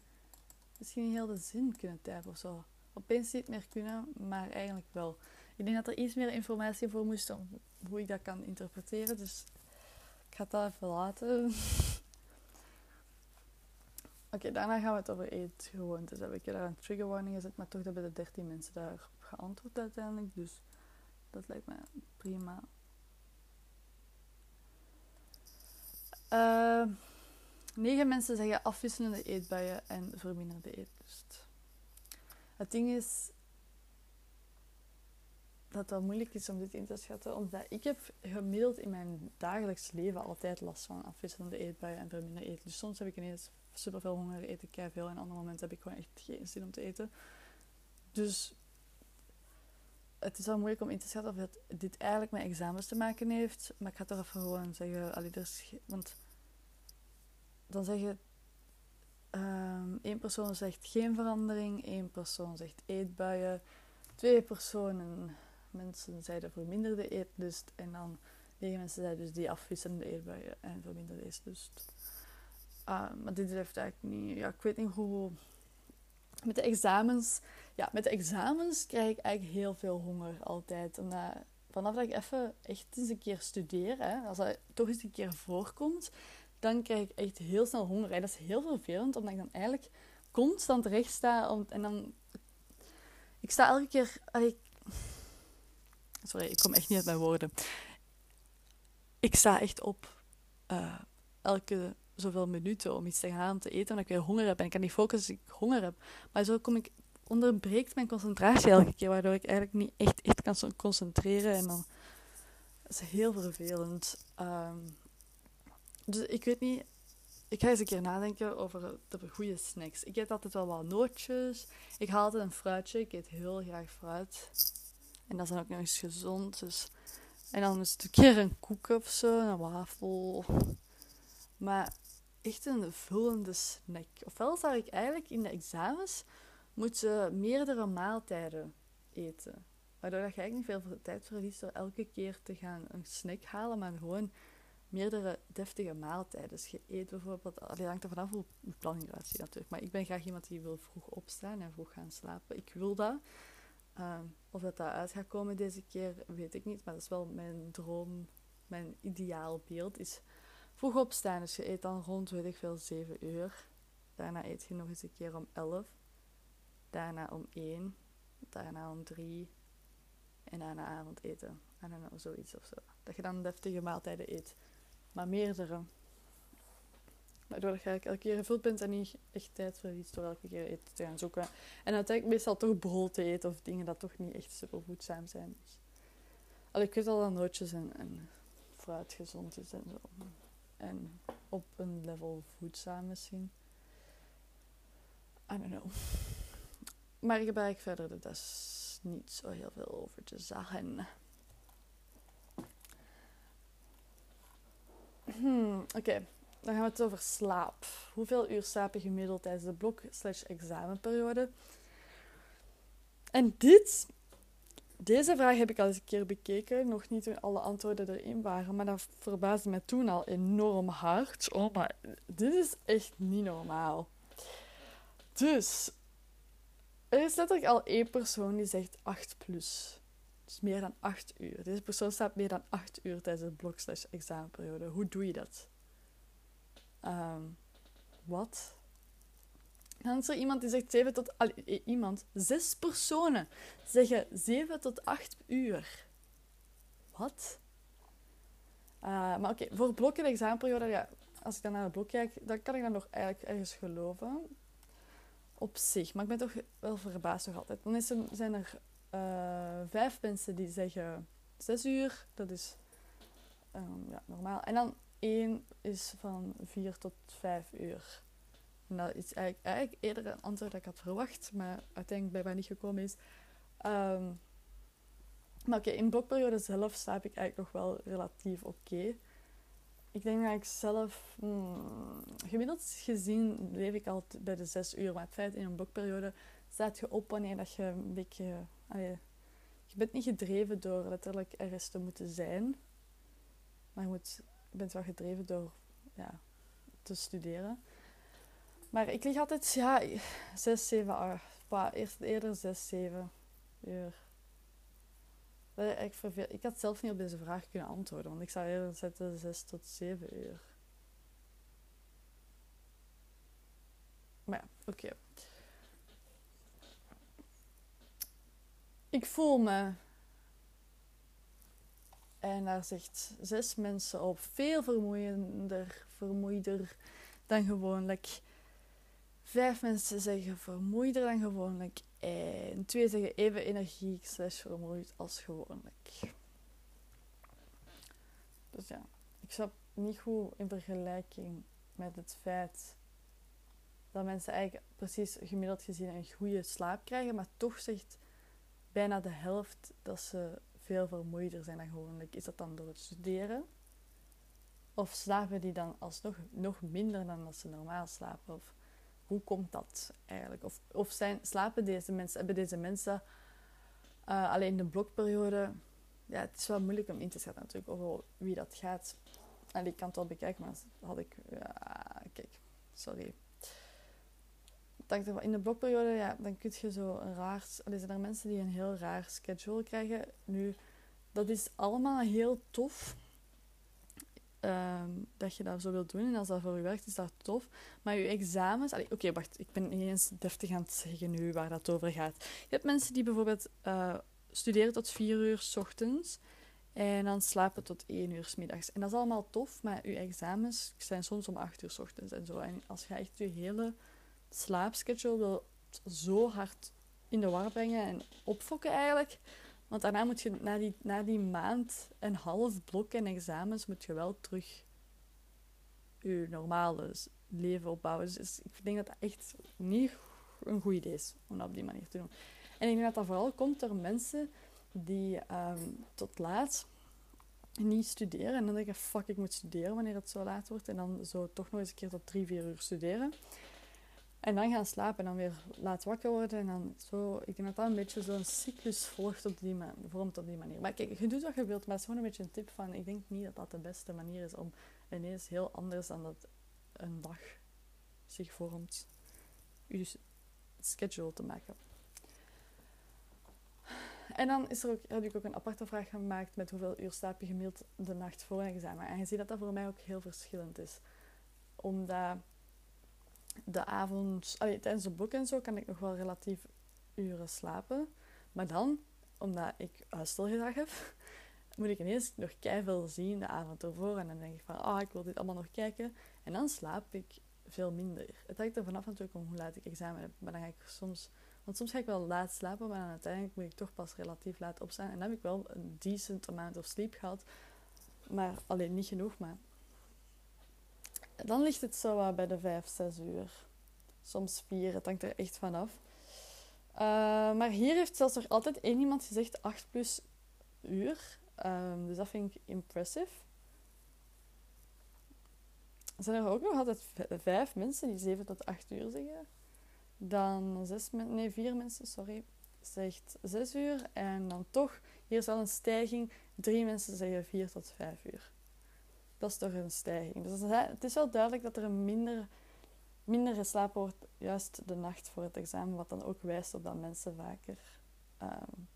misschien heel de zin kunnen typen of zo. Opeens niet meer kunnen, maar eigenlijk wel. Ik denk dat er iets meer informatie voor moest om hoe ik dat kan interpreteren. Dus ik ga dat even laten. <laughs> Oké, daarna gaan we het over eetgewoontes hebben. Ik heb daar een trigger warning gezet, maar toch hebben de 13 mensen daarop geantwoord uiteindelijk. Dus dat lijkt me prima. Uh, negen mensen zeggen afwisselende eetbuien en verminderde eetlust. Het ding is dat het wel moeilijk is om dit in te schatten, omdat ik heb gemiddeld in mijn dagelijks leven altijd last van afwisselende eetbuien en verminderde eetlust. Soms heb ik ineens super veel honger, eet ik veel en andere momenten heb ik gewoon echt geen zin om te eten. Dus het is wel moeilijk om in te schatten of dit eigenlijk met examens te maken heeft. Maar ik ga toch even gewoon zeggen, allee, er want dan zeggen um, één persoon zegt geen verandering, één persoon zegt eetbuien, twee personen, mensen zeiden verminderde eetlust en dan negen mensen zeiden dus die afwisselende eetbuien en verminderde eetlust. Uh, maar dit heeft eigenlijk niet, ja, ik weet niet hoe. Met de examens, ja, met de examens krijg ik eigenlijk heel veel honger altijd. Vanaf dat ik even echt eens een keer studeer, hè, als dat toch eens een keer voorkomt, dan krijg ik echt heel snel honger. Dat is heel vervelend, omdat ik dan eigenlijk constant recht sta. Om, en dan... Ik sta elke keer... Ik, sorry, ik kom echt niet uit mijn woorden. Ik sta echt op uh, elke zoveel minuten om iets te gaan te eten, omdat ik weer honger heb. En ik kan niet focussen als ik honger heb. Maar zo kom ik, onderbreekt mijn concentratie elke keer, waardoor ik eigenlijk niet echt, echt kan concentreren. En dan is het heel vervelend. Um, dus ik weet niet. Ik ga eens een keer nadenken over de goede snacks. Ik eet altijd wel wat nootjes. Ik haal altijd een fruitje. Ik eet heel graag fruit. En dat is dan ook nog eens gezond. Dus. En dan is het een keer een koek of zo, een wafel. Maar echt een vullende snack. Ofwel zou ik eigenlijk in de examens moeten meerdere maaltijden eten. Waardoor je eigenlijk niet veel tijd verliest door elke keer te gaan een snack halen, maar gewoon meerdere deftige maaltijden. Dus je eet bijvoorbeeld, dat hangt er vanaf hoe je planning eruit ziet natuurlijk. Maar ik ben graag iemand die wil vroeg opstaan en vroeg gaan slapen. Ik wil dat. Ehm, of dat dat uit gaat komen deze keer, weet ik niet. Maar dat is wel mijn droom, mijn ideaal beeld. Is vroeg opstaan. Dus je eet dan rond, weet ik veel, 7 uur. Daarna eet je nog eens een keer om 11. Daarna om 1. Daarna om 3. En daarna avondeten. En dan zoiets of zo. Dat je dan deftige maaltijden eet maar meerdere. Waardoor je elke keer gevuld bent en niet echt tijd verliest door elke keer eten te gaan zoeken. En uiteindelijk meestal toch brood te eten of dingen dat toch niet echt super voedzaam zijn. Al ik weet al dat nootjes en, en fruit gezond is en zo. En op een level voedzaam misschien. I don't know. Maar ik heb eigenlijk verder de is niet zo heel veel over te zeggen. Hmm, Oké, dan gaan we het over slaap. Hoeveel uur slaap je gemiddeld tijdens de blok-examenperiode? En dit, deze vraag heb ik al eens een keer bekeken. Nog niet toen alle antwoorden erin waren. Maar dat verbaasde me toen al enorm hard. Oh, maar dit is echt niet normaal. Dus, er is letterlijk al één persoon die zegt 8 plus. Dus meer dan 8 uur. Deze persoon staat meer dan 8 uur tijdens de blok examenperiode. Hoe doe je dat? Um, wat? Dan is er iemand die zegt 7 tot... Allee, iemand, zes personen zeggen 7 tot 8 uur. Wat? Uh, maar oké, voor blokken de examenperiode, ja, als ik dan naar het blok kijk, dan kan ik dat nog eigenlijk ergens geloven. Op zich. Maar ik ben toch wel verbaasd nog altijd. Dan is er, zijn er uh, vijf mensen die zeggen zes uur. Dat is um, ja, normaal. En dan één is van vier tot vijf uur. En dat is eigenlijk, eigenlijk eerder een antwoord dat ik had verwacht, maar uiteindelijk bij mij niet gekomen is. Um, Maar oké, in blokperiode zelf slaap ik eigenlijk nog wel relatief oké. Ik denk dat ik zelf, hmm, gemiddeld gezien, leef ik al bij de zes uur. Maar feit in een blokperiode staat je op wanneer dat je een beetje. Je bent niet gedreven door letterlijk ergens te moeten zijn, maar je, moet, bent wel gedreven door ja, te studeren. Maar ik lig altijd, ja, 6, 7, 8. Eerst eerder 6, 7 uur. Ik, ik had zelf niet op deze vraag kunnen antwoorden, want ik zou eerder zetten 6 tot 7 uur. Maar ja, oké. Ik voel me, en daar zegt zes mensen op, veel vermoeiender, vermoeider dan gewoonlijk. Vijf mensen zeggen vermoeider dan gewoonlijk. En twee zeggen even energiek slash vermoeid als gewoonlijk. Dus ja, ik snap niet goed in vergelijking met het feit dat mensen eigenlijk precies gemiddeld gezien een goede slaap krijgen, maar toch zegt bijna de helft dat ze veel vermoeider zijn dan gewoonlijk. Is dat dan door het studeren? Of slapen die dan alsnog nog minder dan dat ze normaal slapen? Of hoe komt dat eigenlijk? Of, of zijn, slapen deze mensen, hebben deze mensen uh, alleen de blokperiode? Ja, het is wel moeilijk om in te schatten natuurlijk over wie dat gaat. En ik kan het wel bekijken, maar had ik... Ja, kijk, sorry. In de blokperiode, ja, dan kun je zo een raar... Er zijn er mensen die een heel raar schedule krijgen. Nu, dat is allemaal heel tof Ehm, dat je dat zo wilt doen. En als dat voor je werkt, is dat tof. Maar je examens... Oké, wacht. Ik ben niet eens deftig aan het zeggen nu waar dat over gaat. Je hebt mensen die bijvoorbeeld uh, studeren tot vier uur s ochtends. En dan slapen tot één uur s middags. En dat is allemaal tof, maar je examens zijn soms om acht uur s ochtends en zo. En als je echt je hele slaapschedule wil zo hard in de war brengen en opfokken eigenlijk, want daarna moet je, na die, na die maand en half blok en examens, moet je wel terug je normale leven opbouwen. Dus ik denk dat dat echt niet een goed idee is om dat op die manier te doen. En ik denk dat dat vooral komt door mensen die ehm, tot laat niet studeren. En dan denk je, fuck, ik moet studeren wanneer het zo laat wordt. En dan zo toch nog eens een keer tot drie, vier uur studeren. En dan gaan slapen en dan weer laat wakker worden. En dan zo, ik denk dat dat een beetje zo'n cyclus volgt op die vormt op die manier. Maar kijk, je doet wat je wilt, maar het is gewoon een beetje een tip van... Ik denk niet dat dat de beste manier is om ineens heel anders dan dat een dag zich vormt, je schedule te maken. En dan is er ook, heb ik ook een aparte vraag gemaakt met hoeveel uur slaap je gemiddeld de nacht voor een examen. En je ziet dat dat voor mij ook heel verschillend is. Omdat de avond, tijdens de boek en zo, kan ik nog wel relatief uren slapen. Maar dan, omdat ik uitstelgedrag heb, <laughs> moet ik ineens nog veel zien de avond ervoor. En dan denk ik van, ah, ik wil dit allemaal nog kijken. En dan slaap ik veel minder. Het hangt er vanaf natuurlijk om hoe laat ik examen heb. Maar dan ga ik soms... Want soms ga ik wel laat slapen, maar dan uiteindelijk moet ik toch pas relatief laat opstaan. En dan heb ik wel een decent amount of sleep gehad. Maar alleen niet genoeg, maar dan ligt het zo bij de 5, 6 uur. Soms 4, het hangt er echt vanaf. Uh, maar hier heeft zelfs nog altijd één iemand gezegd 8 plus uur. Um, dus dat vind ik impressive. Er zijn er ook nog altijd vijf mensen die 7 tot 8 uur zeggen. Dan zes nee, vier mensen, sorry, zegt 6 uur. En dan toch, hier is al een stijging. Drie mensen zeggen 4 tot 5 uur dat is toch een stijging. Dus het is wel duidelijk dat er een minder, minder geslapen wordt juist de nacht voor het examen, wat dan ook wijst op dat mensen vaker um,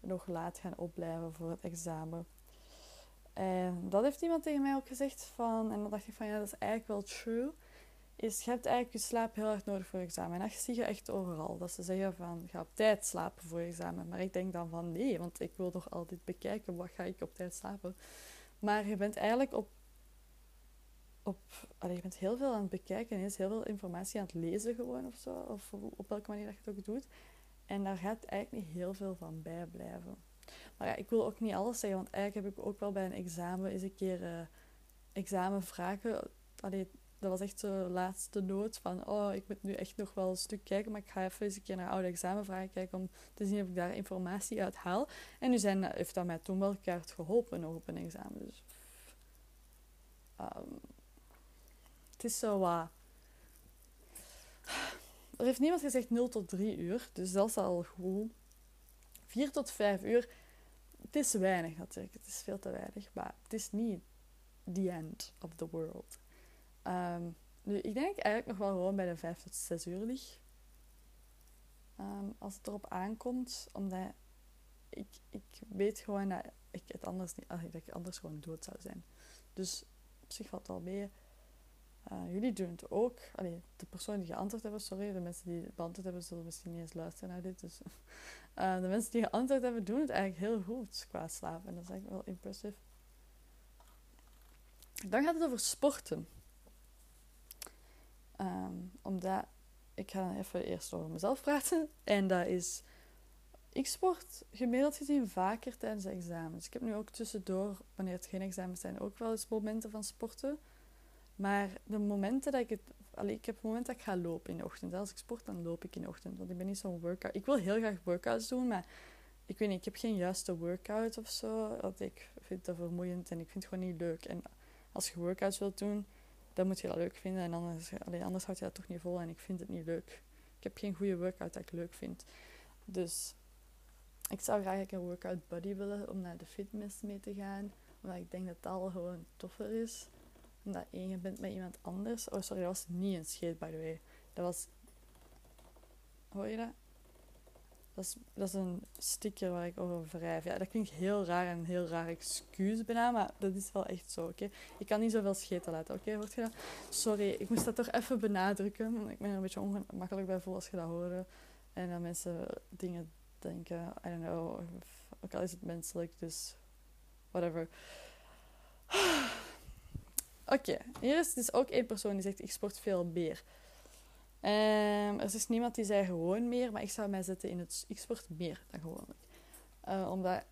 nog laat gaan opblijven voor het examen. En dat heeft iemand tegen mij ook gezegd van, en dan dacht ik van ja, dat is eigenlijk wel true, is je hebt eigenlijk je slaap heel erg nodig voor je examen. En dat zie je echt overal. Dat ze zeggen van, ga op tijd slapen voor je examen. Maar ik denk dan van nee, want ik wil toch altijd bekijken, wat ga ik op tijd slapen? Maar je bent eigenlijk op. op je bent heel veel aan het bekijken en is heel veel informatie aan het lezen gewoon of zo. Of op welke manier dat je het ook doet. En daar gaat eigenlijk niet heel veel van bijblijven. Maar ja, ik wil ook niet alles zeggen, want eigenlijk heb ik ook wel bij een examen eens een keer uh, examenvragen. Allee, dat was echt de laatste noot van, oh, ik moet nu echt nog wel een stuk kijken, maar ik ga even eens een keer naar oude examenvragen kijken om te zien of ik daar informatie uit haal. En nu zijn, heeft dat mij toen wel keihard geholpen nog op een examen. Dus, um, het is zo wat... Er heeft niemand gezegd 0 tot 3 uur, dus dat is al goed. 4 tot 5 uur, het is weinig natuurlijk. Het is veel te weinig, maar het is niet the end of the world. Um, nu, ik denk eigenlijk nog wel gewoon bij de 5 tot 6 uur lig. Um, als het erop aankomt, omdat ik, ik weet gewoon dat ik het anders niet, dat ik anders gewoon dood zou zijn. Dus op zich valt het wel mee. Uh, jullie doen het ook. De persoon die geantwoord hebben, sorry, de mensen die beantwoord hebben zullen misschien niet eens luisteren naar dit. Dus, uh, <laughs> de mensen die geantwoord hebben, doen het eigenlijk heel goed qua slaap. En dat is eigenlijk wel impressive. Dan gaat het over sporten. Um, omdat ik ga even eerst over mezelf praten. En dat is. Ik sport gemiddeld gezien vaker tijdens de examens. Ik heb nu ook tussendoor, wanneer het geen examens zijn, ook wel eens momenten van sporten. Maar de momenten dat ik het. Ik heb momenten dat ik ga lopen in de ochtend. Als ik sport, dan loop ik in de ochtend. Want ik ben niet zo'n workout. Ik wil heel graag workouts doen, maar ik weet niet, ik heb geen juiste workout of zo. Want ik vind dat vermoeiend en ik vind het gewoon niet leuk. En als je workouts wilt doen, dan moet je dat leuk vinden. En anders, allee, anders houd je dat toch niet vol en ik vind het niet leuk. Ik heb geen goede workout dat ik leuk vind. Dus ik zou graag een workout buddy willen om naar de fitness mee te gaan. Omdat ik denk dat dat al gewoon toffer is. Omdat één, je bent met iemand anders. Oh, sorry, dat was niet een scheet, by the way. Dat was... Hoor je dat? Dat is, dat is een sticker waar ik over wrijf. Ja, dat klinkt heel raar en een heel raar excuus bijna, maar dat is wel echt zo, oké? Ik kan niet zoveel scheten laten, oké? Hoort je dat? Sorry, ik moest dat toch even benadrukken. Ik ben er een beetje ongemakkelijk bij voel als je dat hoort. En dan mensen dingen denken, I don't know, ook al is het menselijk, dus whatever. <sighs> Oké, hier is dus ook één persoon die zegt, ik sport veel meer. Um, er is niemand die zei gewoon meer, maar ik zou mij zetten in het ik sport meer dan gewoonlijk. Uh, omdat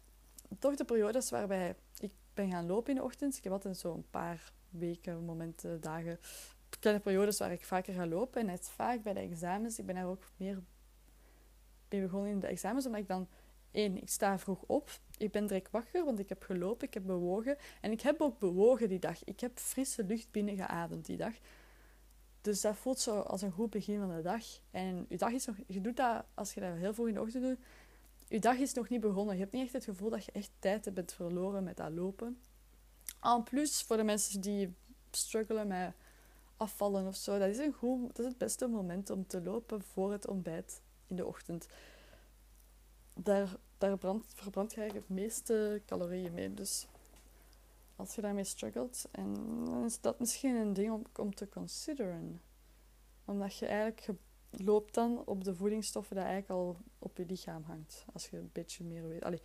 toch de periodes waarbij ik ben gaan lopen in de ochtend, ik heb altijd zo'n paar weken, momenten, dagen, kleine periodes waar ik vaker ga lopen. En is vaak bij de examens, ik ben daar ook meer mee begonnen in de examens, omdat ik dan, één, ik sta vroeg op, ik ben direct wakker, want ik heb gelopen, ik heb bewogen. En ik heb ook bewogen die dag. Ik heb frisse lucht binnengeademd die dag. Dus dat voelt zo als een goed begin van de dag. En je dag is nog, je doet dat als je dat heel vroeg in de ochtend doet. Je dag is nog niet begonnen. Je hebt niet echt het gevoel dat je echt tijd hebt verloren met dat lopen. En plus, voor de mensen die struggelen met afvallen of zo, dat is, een goed, dat is het beste moment om te lopen voor het ontbijt in de ochtend. Daar, daar brandt, verbrand je het meeste calorieën mee. Dus als je daarmee struggelt. En dan is dat misschien een ding om, om te consideren. Omdat je eigenlijk loopt dan op de voedingsstoffen die eigenlijk al op je lichaam hangt. Als je een beetje meer weet. Allee,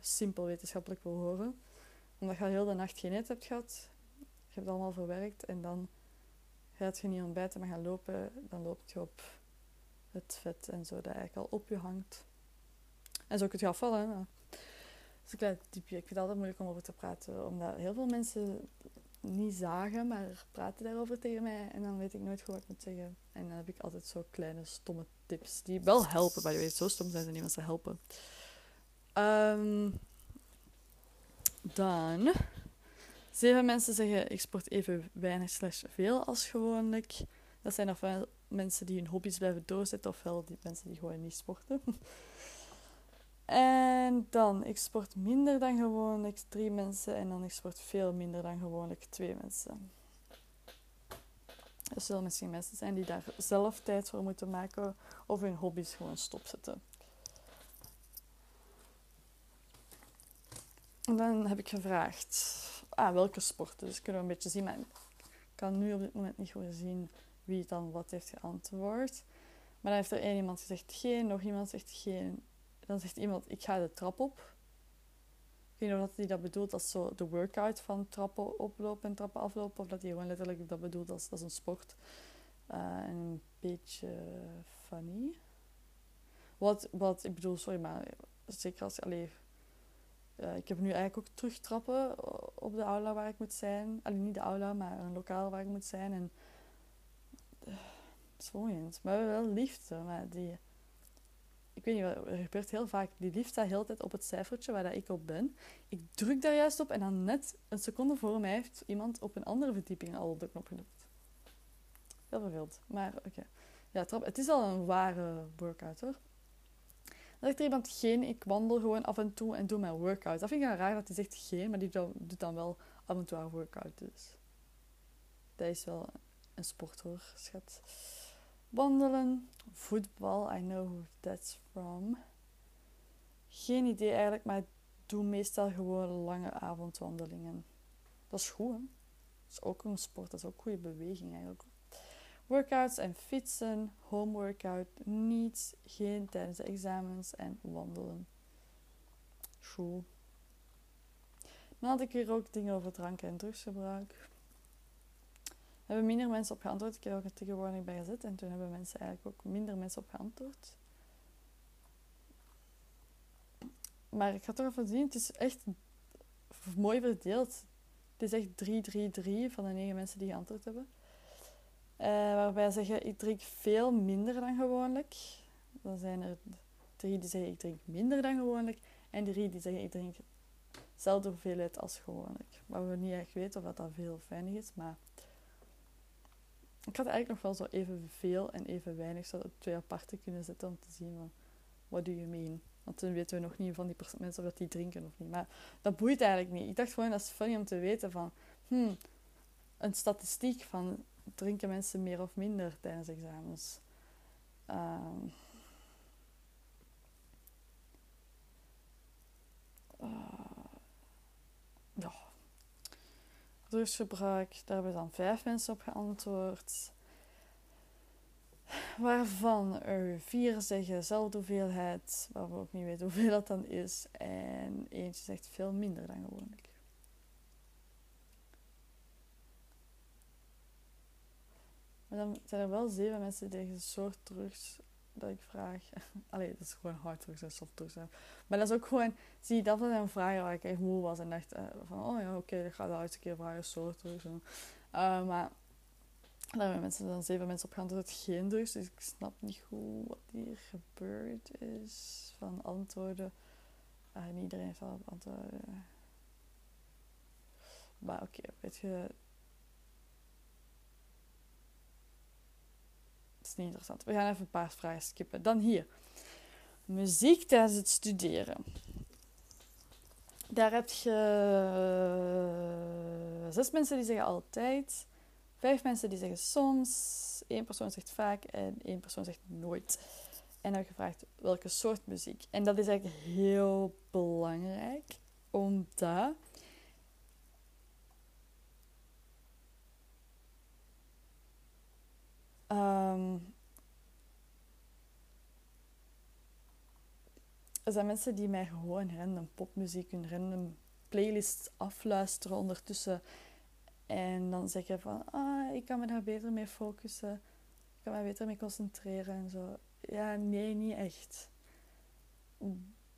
simpel wetenschappelijk wil horen. Omdat je al heel de nacht geen eten hebt gehad. Je hebt het allemaal verwerkt. En dan gaat je niet ontbijten, maar gaan lopen. Dan loop je op het vet en zo dat eigenlijk al op je hangt. En zo kun je afvallen is een klein tipje. Ik vind het altijd moeilijk om over te praten, omdat heel veel mensen niet zagen, maar praten daarover tegen mij. En dan weet ik nooit goed wat ik moet zeggen. En dan heb ik altijd zo kleine, stomme tips die wel helpen. Bij de weet, zo stom zijn ze niet, maar ze helpen. Um, dan... Zeven mensen zeggen, ik sport even weinig slash veel als gewoonlijk. Dat zijn ofwel mensen die hun hobby's blijven doorzetten, ofwel die mensen die gewoon niet sporten. <laughs> En dan, ik sport minder dan gewoonlijk drie mensen. En dan, ik sport veel minder dan gewoonlijk twee mensen. Er zullen misschien mensen zijn die daar zelf tijd voor moeten maken. Of hun hobby's gewoon stopzetten. En dan heb ik gevraagd, ah, welke sporten? Dus kunnen we een beetje zien. Maar ik kan nu op dit moment niet goed zien wie dan wat heeft geantwoord. Maar dan heeft er één iemand gezegd geen, nog iemand zegt geen, dan zegt iemand, ik ga de trap op. Ik weet niet of hij dat bedoelt als zo de workout van trappen oplopen en trappen aflopen. Of dat hij gewoon letterlijk dat bedoelt als, als een sport. Uh, een beetje funny. Wat, wat, ik bedoel, sorry, maar zeker als... Allee, uh, ik heb nu eigenlijk ook terug trappen op de aula waar ik moet zijn. Alleen niet de aula, maar een lokaal waar ik moet zijn. En Zwongend. Maar we hebben wel liefde. Maar die... Ik weet niet, wat er gebeurt heel vaak. Die liefde staat heel tijd op het cijfertje waar dat ik op ben. Ik druk daar juist op en dan net een seconde voor mij heeft iemand op een andere verdieping al de knop gedrukt. Heel verveeld. Maar oké. Ja, trap. Het is al een ware workout hoor. Dan zegt er iemand geen, ik wandel gewoon af en toe en doe mijn workout. Dat vind ik raar dat hij zegt geen, maar die doet dan wel af en toe haar workout. Dus dat is wel een sport hoor, schat. Wandelen, voetbal, I know who that's from. Geen idee eigenlijk, maar ik doe meestal gewoon lange avondwandelingen. Dat is goed hè. Dat is ook een sport, dat is ook goede beweging eigenlijk. Workouts en fietsen, home workout niet, geen tijdens de examens en wandelen. Goed. Dan had ik hier ook dingen over drank en drugsgebruik. Hebben minder mensen op geantwoord. Ik heb ook tegenwoordig bij gezet en toen hebben mensen eigenlijk ook minder mensen op geantwoord. Maar ik ga toch even zien, het is echt mooi verdeeld. Het is echt 3-3-3 van de negen mensen die geantwoord hebben. Uh, waarbij ze zeggen, ik drink veel minder dan gewoonlijk. Dan zijn er drie die zeggen, ik drink minder dan gewoonlijk. En drie die zeggen, ik drink dezelfde hoeveelheid als gewoonlijk. Maar we niet echt weten of dat, dat veel of is. Maar ik had eigenlijk nog wel zo even veel en even weinig zo twee aparte kunnen zetten om te zien van, what do you mean? Want dan weten we nog niet van die mensen of dat die drinken of niet. Maar dat boeit eigenlijk niet. Ik dacht gewoon, dat is funny om te weten van, hmm, een statistiek van drinken mensen meer of minder tijdens examens. Um, ja. Drugsgebruik, daar hebben dan vijf mensen op geantwoord. Waarvan er vier zeggen dezelfde hoeveelheid, waar we ook niet weten hoeveel dat dan is. En eentje zegt veel minder dan gewoonlijk. Maar dan zijn er wel zeven mensen die een soort drugs dat ik vraag. <laughs> Allee, dat is gewoon hard drugs en soft drugs. Maar dat is ook gewoon, zie dat was een vraag waar ik echt moe was en dacht uh, van, oh ja, oké, ik ga de een keer vragen, soort drugs. Uh, maar daar hebben mensen dan zeven mensen op geantwoord, geen drugs. Dus ik snap niet goed wat hier gebeurd is van antwoorden. Uh, niet iedereen heeft al antwoorden. Maar oké, weet je, interessant. We gaan even een paar vragen skippen. Dan hier. Muziek tijdens het studeren. Daar heb je zes mensen die zeggen altijd. Vijf mensen die zeggen soms. één persoon zegt vaak en één persoon zegt nooit. En dan heb gevraagd welke soort muziek. En dat is eigenlijk heel belangrijk. Omdat Um, er zijn mensen die mij gewoon random popmuziek, een random playlist afluisteren ondertussen. En dan zeggen van, ah, ik kan me daar beter mee focussen. Ik kan me beter mee concentreren en zo. Ja, nee, niet echt.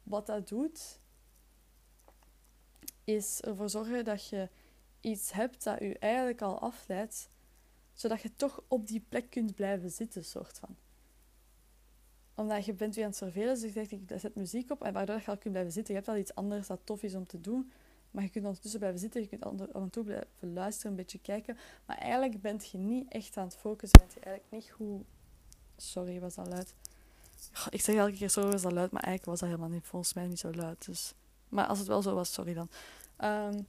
Wat dat doet, is ervoor zorgen dat je iets hebt dat je eigenlijk al afleidt zodat je toch op die plek kunt blijven zitten, soort van. Omdat je bent weer aan het vervelen, dus je zegt, ik zet muziek op, en waardoor je al kunt blijven zitten. Je hebt al iets anders dat tof is om te doen, maar je kunt ondertussen blijven zitten, je kunt af en toe blijven luisteren, een beetje kijken. Maar eigenlijk ben je niet echt aan het focussen, ben je eigenlijk niet goed... Sorry, was dat luid? ik zeg elke keer sorry, was dat luid, maar eigenlijk was dat helemaal niet, volgens mij niet zo luid. Dus. Maar als het wel zo was, sorry dan. Um,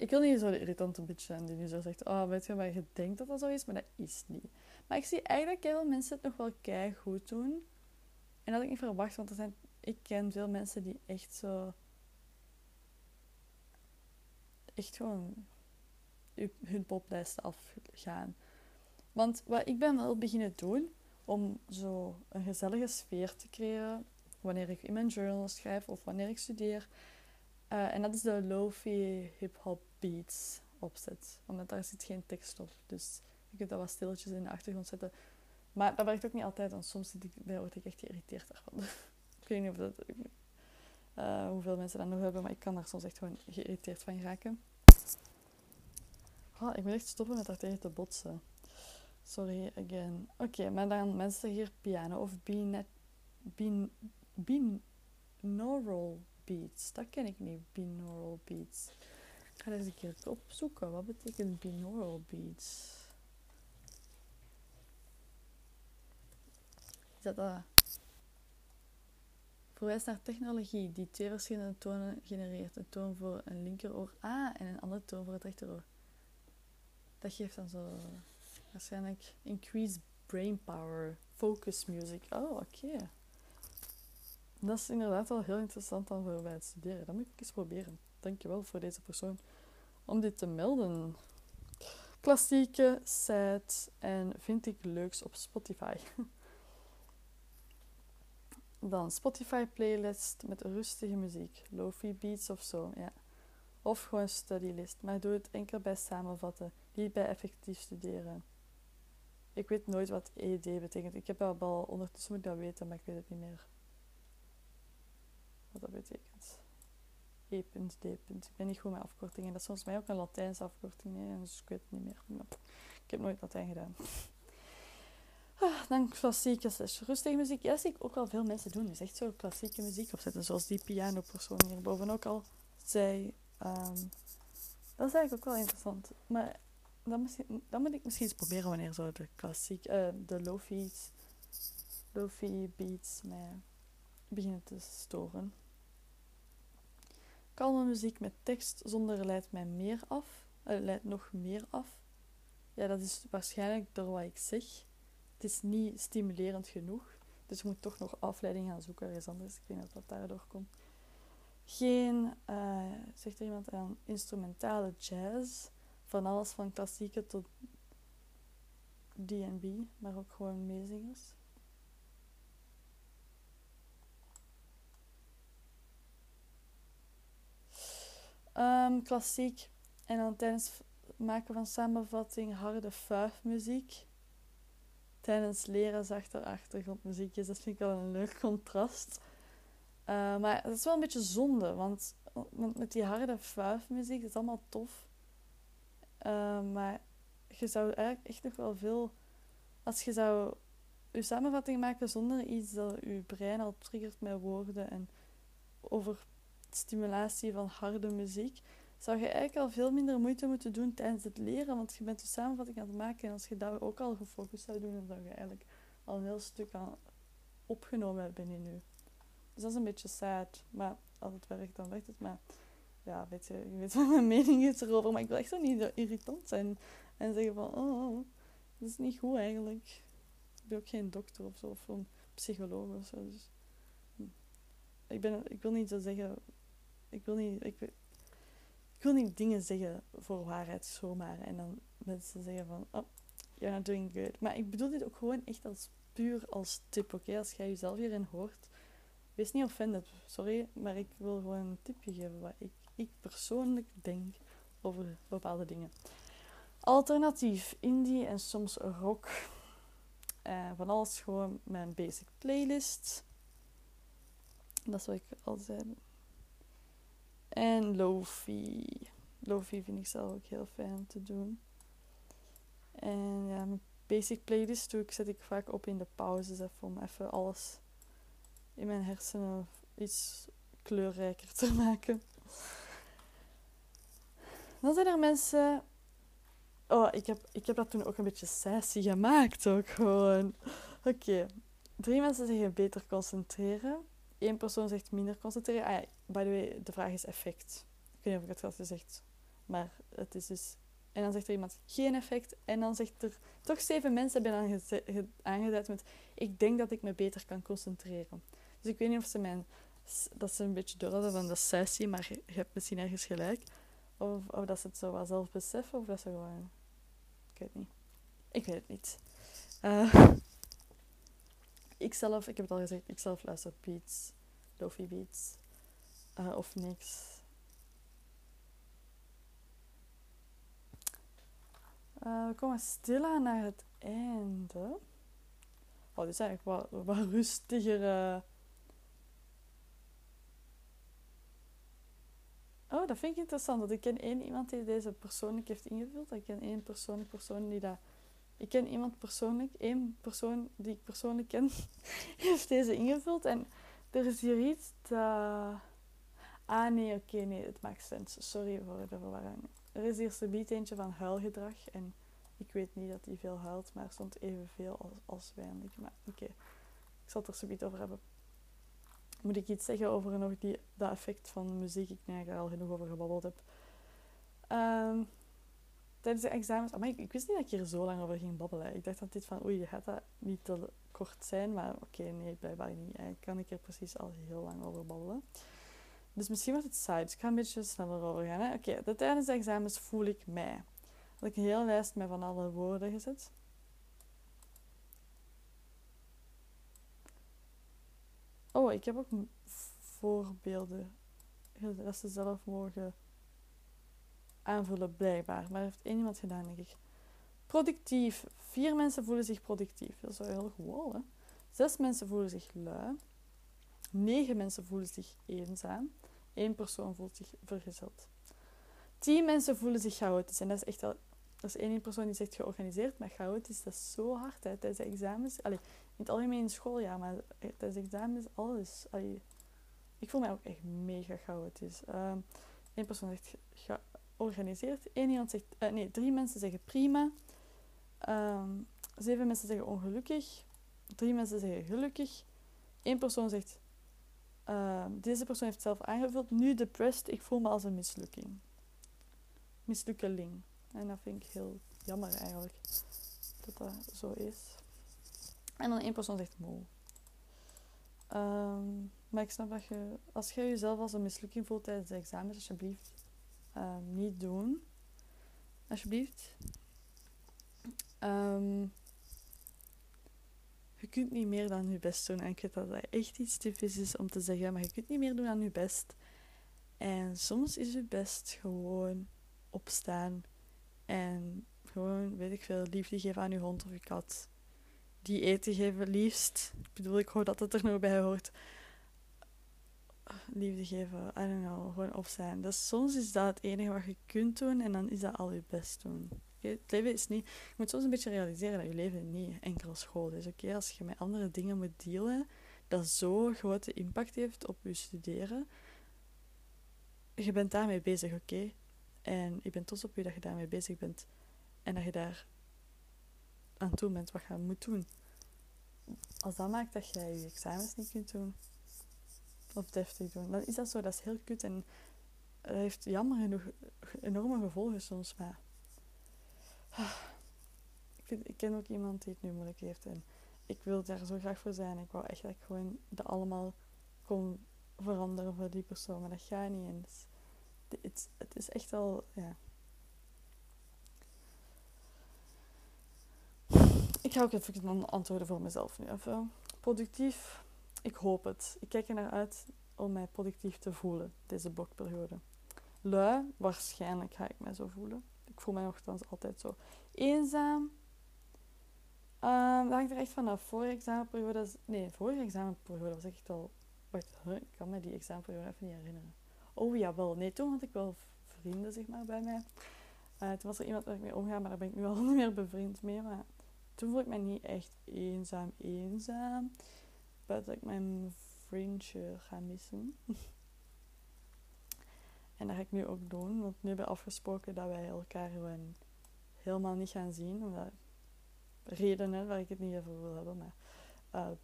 ik wil niet zo irritante bitch zijn die nu zo zegt, oh, weet je, maar je denkt dat dat zo is, maar dat is niet. Maar ik zie eigenlijk heel veel mensen het nog wel kei goed doen. En dat had ik niet verwacht, want er zijn, ik ken veel mensen die echt zo... Echt gewoon hun poplijsten afgaan. Want wat ik ben wel beginnen doen, om zo een gezellige sfeer te creëren, wanneer ik in mijn journal schrijf of wanneer ik studeer, uh, en dat is de lofi hip-hop beats opzet. Omdat daar zit geen tekst op. Dus je kunt dat wat stilletjes in de achtergrond zetten. Maar dat werkt ook niet altijd, want soms zit ik, word ik echt geïrriteerd daarvan. <laughs> ik weet niet of dat, uh, hoeveel mensen dat nog hebben, maar ik kan daar soms echt gewoon geïrriteerd van raken. Oh, ik moet echt stoppen met daar tegen te botsen. Sorry again. Oké, maar dan mensen hier piano of bin, bin, binaural beats. Dat ken ik niet, binaural beats. Ga eens een keer opzoeken. Wat betekent binaural beats? Is dat dat? Verwijst naar technologie die twee verschillende tonen genereert. Een toon voor een linkeroor A en een andere toon voor het rechteroor. Dat geeft dan zo waarschijnlijk increased brain power, focus music. Oh, oké. Dat is inderdaad wel heel interessant dan voor bij het studeren. Dat moet ik eens proberen. Dankjewel voor deze persoon om dit te melden. Klassieke, sad en vind ik leuks op Spotify. <laughs> Dan Spotify playlist met rustige muziek, lofi beats of zo, ja. Of gewoon studylist, maar doe het enkel bij samenvatten, niet bij effectief studeren. Ik weet nooit wat ED betekent. Ik heb dat al ondertussen moet dat weten, maar ik weet het niet meer. Wat dat betekent. E.D. Ik ben niet goed met afkortingen. Dat is volgens mij ook een Latijnse afkorting, nee, dus ik weet het niet meer. Ik heb nooit Latijn gedaan. <laughs> Ah, dan klassieke slash rustige muziek. Ja, dat zie ik ook wel veel mensen doen. Dus echt zo klassieke muziek opzetten. Zoals die pianopersoon hierboven ook al zei. Um, dat is eigenlijk ook wel interessant. Maar dan, misschien, dan moet ik misschien eens proberen wanneer zo de klassiek, uh, de lofi beats mij beginnen te storen. Kalme muziek met tekst zonder leidt mij meer af. Uh, leidt nog meer af. Ja, dat is waarschijnlijk door wat ik zeg het is niet stimulerend genoeg. Dus je moet toch nog afleiding gaan zoeken ergens anders. Ik denk dat dat daardoor komt. Geen, uh, zegt er iemand aan, instrumentale jazz. Van alles van klassieke tot D&B, maar ook gewoon meezingers. Um, klassiek. En dan tijdens het maken van samenvatting harde fuifmuziek tijdens leren zachter achtergrondmuziekjes. Dat vind ik wel een leuk contrast. Uh, maar het is wel een beetje zonde, want met die harde fuifmuziek, is allemaal tof. Uh, maar je zou eigenlijk echt nog wel veel... Als je zou je samenvatting maken zonder iets dat je brein al triggert met woorden en over stimulatie van harde muziek, zou je eigenlijk al veel minder moeite moeten doen tijdens het leren, want je bent de samenvatting aan het maken en als je daar ook al gefocust zou doen, dan zou je eigenlijk al een heel stuk aan opgenomen hebben in je. Dus dat is een beetje sad, maar als het werkt, dan werkt het. Maar ja, weet je, je weet wat mijn mening is erover, maar ik wil echt zo niet irritant zijn en zeggen van, oh, oh, dat is niet goed eigenlijk. Ik ben ook geen dokter of zo, of een psycholoog of zo. Dus, hm. ik, ben, ik wil niet zo zeggen, ik wil niet, ik, wil niet dingen zeggen voor waarheid zomaar. En dan mensen zeggen van, oh, you're not doing good. Maar ik bedoel dit ook gewoon echt als puur als tip, oké? Als jij jezelf hierin hoort, wees niet offended, sorry. Maar ik wil gewoon een tipje geven wat ik, ik persoonlijk denk over bepaalde dingen. Alternatief, indie en soms rock. Uh, van alles gewoon mijn basic playlist. Dat wat ik al zei. En Lofi. Lofi vind ik zelf ook heel fijn om te doen. En ja, mijn basic playlist doe ik, zet ik vaak op in de pauzes even om even alles in mijn hersenen iets kleurrijker te <laughs> maken. Dan zijn er mensen. Oh, ik heb, ik heb dat toen ook een beetje sassy gemaakt, ook gewoon. Oké, drie mensen zeggen beter concentreren. Eén persoon zegt minder concentreren. Ah, by the way, de vraag is effect. Ik weet niet of ik het had gezegd. Maar het is dus... En dan zegt er iemand geen effect. En dan zegt er... Toch zeven mensen hebben aangeduid met... Ik denk dat ik me beter kan concentreren. Dus ik weet niet of ze mijn... Dat ze een beetje door hadden van de sessie. Maar je hebt misschien ergens gelijk. Of, of dat ze het zo wel zelf beseffen. Of dat ze gewoon... Ik weet niet. Ik weet het niet. Uh, ik zelf, ik heb het al gezegd, ik zelf luister beats, lofi beats uh, of niks. Uh, we komen stilaan naar het einde. Oh, dit is eigenlijk wat, wat rustiger. Uh... Oh, dat vind ik interessant. Dat ik ken één iemand die deze persoonlijk heeft ingevuld. Ik ken één persoonlijke persoon die dat Ik ken iemand persoonlijk, één persoon die ik persoonlijk ken, <laughs> heeft deze ingevuld. En er is hier iets dat... Ah nee, oké, nee, het maakt sens. Sorry voor de verwarring. Er is hier subiet eentje van huilgedrag. En ik weet niet dat hij veel huilt, maar er stond evenveel als, als weinig. Maar oké, ik zal het er subiet over hebben. Moet ik iets zeggen over nog die, dat effect van muziek? Ik denk dat ik al genoeg over gebabbeld heb. Um, tijdens de examens... Ik, wist niet dat ik hier zo lang over ging babbelen. Ik dacht dat dit van... Oei, gaat dat niet te kort zijn? Maar oké, nee, blijkbaar niet. Eigenlijk kan ik er precies al heel lang over babbelen. Dus misschien wordt het saai. Dus ik ga een beetje sneller over gaan. Oké, tijdens de examens voel ik mij. Had ik een hele lijst met van alle woorden gezet. Oh, ik heb ook voorbeelden. Dat ze zelf mogen aanvullen, blijkbaar. Maar heeft één iemand gedaan, denk ik. Productief. Vier mensen voelen zich productief. Dat is wel heel gewoon, hè? Zes mensen voelen zich lui. Negen mensen voelen zich eenzaam. Eén persoon voelt zich vergezeld. Tien mensen voelen zich chaotisch. En dat is echt al... Dat is één persoon die zegt georganiseerd, maar chaotisch, dat is zo hard hè, tijdens de examens. Allee, in het algemeen in school, ja, maar tijdens de examens alles. Ik voel mij ook echt mega chaotisch. Eén ehm, persoon zegt georganiseerd. Eén iemand zegt... Uh, nee, drie mensen zeggen prima. Ehm, zeven mensen zeggen ongelukkig. Drie mensen zeggen gelukkig. Eén persoon zegt Ehm, deze persoon heeft zelf aangevuld. Nu depressed, ik voel me als een mislukking. Mislukkeling. En dat vind ik heel jammer eigenlijk. Dat dat zo is. En dan één persoon zegt moe. Um, maar ik snap dat je, als je jezelf als een mislukking voelt tijdens de examens, alsjeblieft um, niet doen. Alsjeblieft. Um, je kunt niet meer dan je best doen. En ik weet dat dat echt iets typisch is om te zeggen, maar je kunt niet meer doen dan je best. En soms is je best gewoon opstaan en gewoon, weet ik veel, liefde geven aan je hond of je kat. Die eten geven, liefst. Ik bedoel, ik hoor dat het er nog bij hoort. Liefde geven, I don't know, gewoon opstaan. Dus soms is dat het enige wat je kunt doen en dan is dat al je best doen. Het leven is niet... Je moet soms een beetje realiseren dat je leven niet enkel school is. Als je met andere dingen moet dealen, dat zo'n grote impact heeft op je studeren, je bent daarmee bezig, oké? En ik ben trots op je dat je daarmee bezig bent. En dat je daar aan toe bent wat je moet doen. Als dat maakt dat jij je examens niet kunt doen, of deftig doen, dan is dat zo. Dat is heel kut en dat heeft jammer genoeg enorme gevolgen soms, maar <sighs> ik, vind, ik ken ook iemand die het nu moeilijk heeft. En ik wil daar zo graag voor zijn. Ik wou echt dat ik gewoon dat allemaal kon veranderen voor die persoon. Maar dat gaat niet. En het, het is echt al, ja. Ik ga ook even antwoorden voor mezelf nu even. Productief, ik hoop het. Ik kijk er naar uit om mij productief te voelen, deze blokperiode. Lui, waarschijnlijk ga ik mij zo voelen ik voel mij nogthans altijd zo eenzaam. Um, dat hangt er echt vanaf. Vorige examenperiode... Nee, vorige examenperiode was echt al... Wacht, ik kan me die examenperiode even niet herinneren. Oh ja, wel. Nee, toen had ik wel vrienden, zeg maar, bij mij. Uh, toen was er iemand waar ik mee omga, maar daar ben ik nu al <laughs> niet meer bevriend mee. Maar toen voel ik mij niet echt eenzaam, eenzaam. Dat ik mijn vriendje ga missen. <laughs> En dat ga ik nu ook doen, want nu hebben we afgesproken dat wij elkaar gewoon helemaal niet gaan zien. Omdat redenen waar ik het niet over wil hebben. Maar, uh,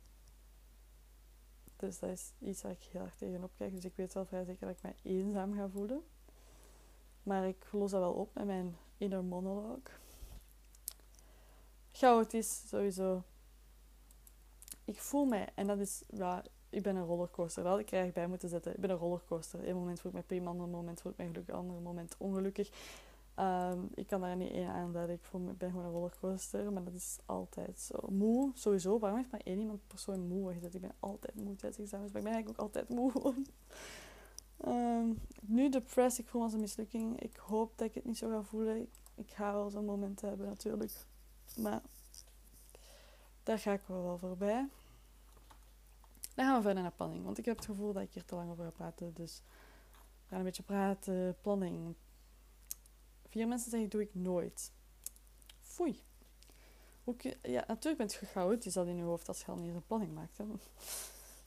dus dat is iets waar ik heel erg tegenop kijk. Dus ik weet wel vrij zeker dat ik mij eenzaam ga voelen. Maar ik los dat wel op met mijn inner monologue. Chaotisch, sowieso. Ik voel mij, en dat is ja, ik ben een rollercoaster. Dat had ik er eigenlijk bij moeten zetten. Ik ben een rollercoaster. Eén moment voel ik me prima, ander moment voel ik me gelukkig, ander moment ongelukkig. Ehm, ik kan daar niet één aanduiden. Ik voel me, ben gewoon een rollercoaster, maar dat is altijd zo. Moe, sowieso. Waarom heeft maar één iemand persoon moe gezet? Ik ben altijd moe tijdens examens, maar ik ben eigenlijk ook altijd moe. um, nu depressed, ik voel me als een mislukking. Ik hoop dat ik het niet zo ga voelen. Ik, ik ga wel zo'n moment hebben natuurlijk. Maar daar ga ik wel, voorbij. Dan gaan we verder naar planning. Want ik heb het gevoel dat ik hier te lang over ga praten. Dus we gaan een beetje praten. Planning. Vier mensen zeggen, doe ik nooit. Foei. Ja, natuurlijk bent je chaotisch dat in je hoofd als je al niet eens een planning maakt. Hè. <laughs>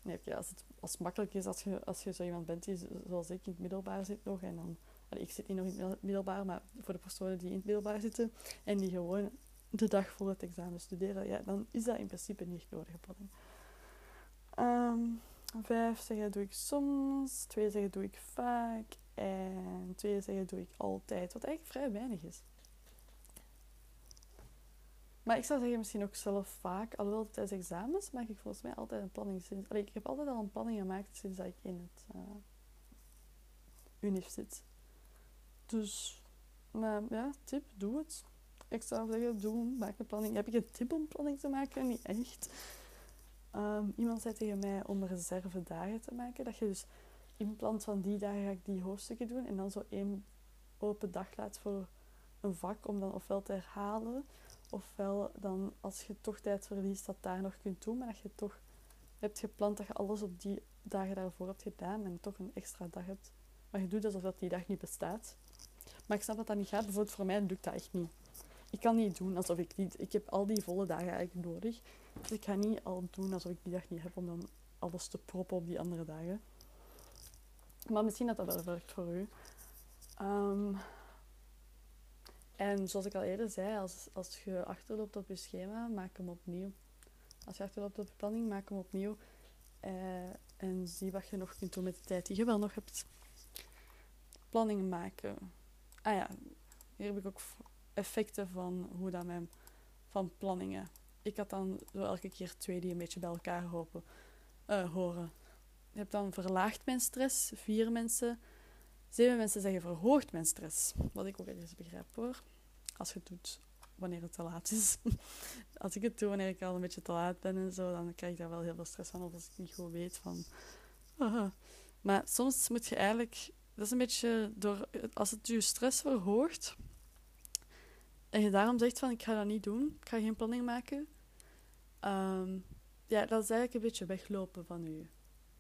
Nee, als, het, als het makkelijk is als je, als je zo iemand bent die zoals ik in het middelbaar zit nog. En dan, ik zit niet nog in het mid- middelbaar, maar voor de personen die in het middelbaar zitten en die gewoon de dag voor het examen studeren, ja, dan is dat in principe niet planning. Ehm, vijf zeggen doe ik soms, twee zeggen doe ik vaak en twee zeggen doe ik altijd, wat eigenlijk vrij weinig is. Maar ik zou zeggen misschien ook zelf vaak, alhoewel tijdens examens maak ik volgens mij altijd een planning. Sinds, allee, ik heb altijd al een planning gemaakt sinds dat ik in het uh, unif zit. Dus, maar ja, tip, doe het. Ik zou zeggen, doe, maak een planning. Heb ik een tip om planning te maken? Niet echt. Um, iemand zei tegen mij om reserve dagen te maken. Dat je dus inplant van die dagen ga ik die hoofdstukken doen. En dan zo één open dag laat voor een vak om dan ofwel te herhalen. Ofwel dan als je toch tijd verliest dat daar nog kunt doen. Maar dat je toch hebt gepland dat je alles op die dagen daarvoor hebt gedaan. En toch een extra dag hebt. Maar je doet alsof dat die dag niet bestaat. Maar ik snap dat dat niet gaat. Bijvoorbeeld voor mij lukt dat echt niet. Ik kan niet doen alsof ik niet... Ik heb al die volle dagen eigenlijk nodig. Dus ik ga niet al doen alsof ik die dag niet heb om dan alles te proppen op die andere dagen. Maar misschien dat dat wel werkt voor u. Um, en zoals ik al eerder zei, als, als je achterloopt op je schema, maak hem opnieuw. Als je achterloopt op je planning, maak hem opnieuw. Uh, en zie wat je nog kunt doen met de tijd die je wel nog hebt. Planningen maken. Ah ja, hier heb ik ook effecten van hoe dat mijn van planningen. Ik had dan zo elke keer twee die een beetje bij elkaar hopen, uh, horen. Je hebt dan verlaagd mijn stress, vier mensen. Zeven mensen zeggen verhoogt mijn stress. Wat ik ook ergens begrijp hoor. Als je het doet wanneer het te laat is. <laughs> als ik het doe wanneer ik al een beetje te laat ben en zo, dan krijg ik daar wel heel veel stress van. Of als ik niet goed weet van. Uh, maar soms moet je eigenlijk. Dat is een beetje door. Als het je stress verhoogt. En je daarom zegt van ik ga dat niet doen. Ik ga geen planning maken. Um, ja, dat is eigenlijk een beetje weglopen van je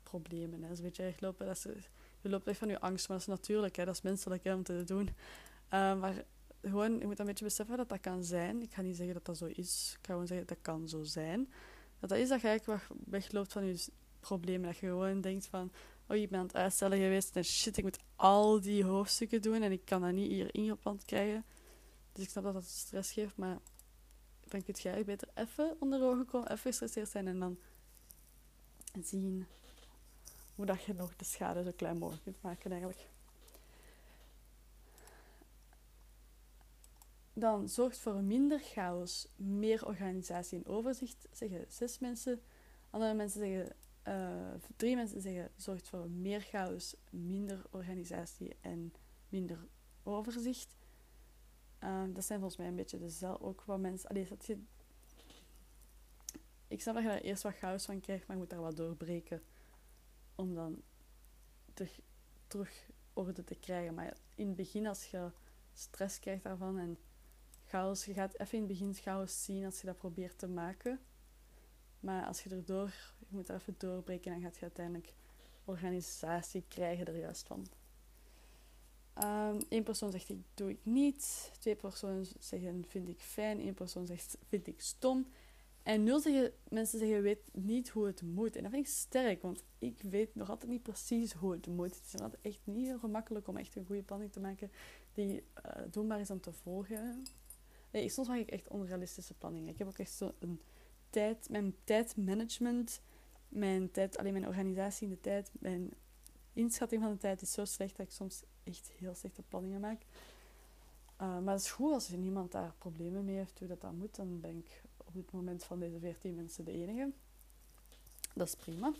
problemen. Hè. Dat is een beetje weglopen. Dat is, je loopt weg van je angst, maar dat is natuurlijk. Hè. Dat is menselijk hè, om te doen. Uh, maar gewoon, je moet een beetje beseffen dat dat kan zijn. Ik ga niet zeggen dat dat zo is. Ik ga gewoon zeggen dat dat kan zo zijn. Dat dat is dat je eigenlijk wegloopt van je problemen. Dat je gewoon denkt van... Oh, je bent aan het uitstellen geweest. En shit, ik moet al die hoofdstukken doen. En ik kan dat niet hier ingepland krijgen. Dus ik snap dat dat stress geeft. Maar dan kun je beter even onder ogen komen. Even gestresseerd zijn. En dan zien hoe dat je nog de schade zo klein mogelijk kunt maken eigenlijk. Dan zorgt voor minder chaos, meer organisatie en overzicht, zeggen zes mensen. Andere mensen zeggen, uh, drie mensen zeggen, zorgt voor meer chaos, minder organisatie en minder overzicht. Uh, dat zijn volgens mij een beetje dezelfde, ook wat mensen... Allee, dat je, ik snap dat je daar eerst wat chaos van krijgt, maar je moet daar wat doorbreken om dan terug, terug orde te krijgen. Maar in het begin, als je stress krijgt daarvan en chaos, je gaat even in het begin chaos zien als je dat probeert te maken. Maar als je erdoor, je moet er even doorbreken, dan gaat je uiteindelijk organisatie krijgen er juist van. Um, Eén persoon zegt ik doe ik niet. Twee personen zeggen vind ik fijn. Eén persoon zegt vind ik stom. En nul zeggen, mensen zeggen weet niet hoe het moet. En dat vind ik sterk, want ik weet nog altijd niet precies hoe het moet. Het is altijd echt niet heel gemakkelijk om echt een goede planning te maken die uh, doenbaar is om te volgen. Soms maak ik echt onrealistische planningen. Ik heb ook echt zo een tijd, mijn tijdmanagement, mijn tijd, alleen mijn organisatie in de tijd, mijn inschatting van de tijd is zo slecht dat ik soms echt heel slechte planningen maak. Uh, maar is goed als er niemand daar problemen mee heeft hoe dat, dat moet. Dan ben ik op het moment van deze 14 mensen de enige. Dat is prima.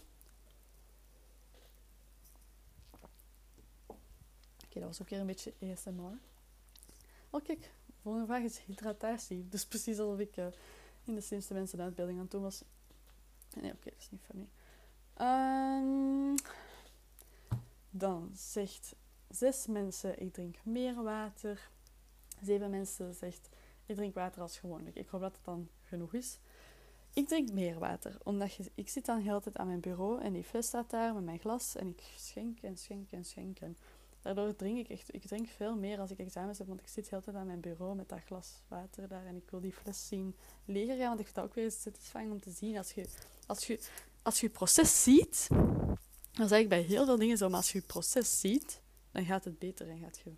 Oké, dat was ook weer een beetje ASMR. Oh kijk, de volgende vraag is hydratatie. Dus precies alsof ik uh, in de slimste mensen de uitbeelding aan het doen was. Nee, oké, dat is niet funny. Um, dan zegt zes mensen, ik drink meer water. Zeven mensen zegt, ik drink water als gewoonlijk. Ik hoop dat het dan genoeg is. Ik drink meer water, omdat je, ik zit dan de tijd aan mijn bureau en die fles staat daar met mijn glas en ik schenk en schenk en schenk. En daardoor drink ik echt... Ik drink veel meer als ik examens heb, want ik zit de tijd aan mijn bureau met dat glas water daar en ik wil die fles zien leger gaan, want ik vind dat ook weer satisfying om te zien. Als je, als je, als je proces ziet, dan zeg ik bij heel veel dingen zo, maar als je proces ziet, dan gaat het beter en gaat je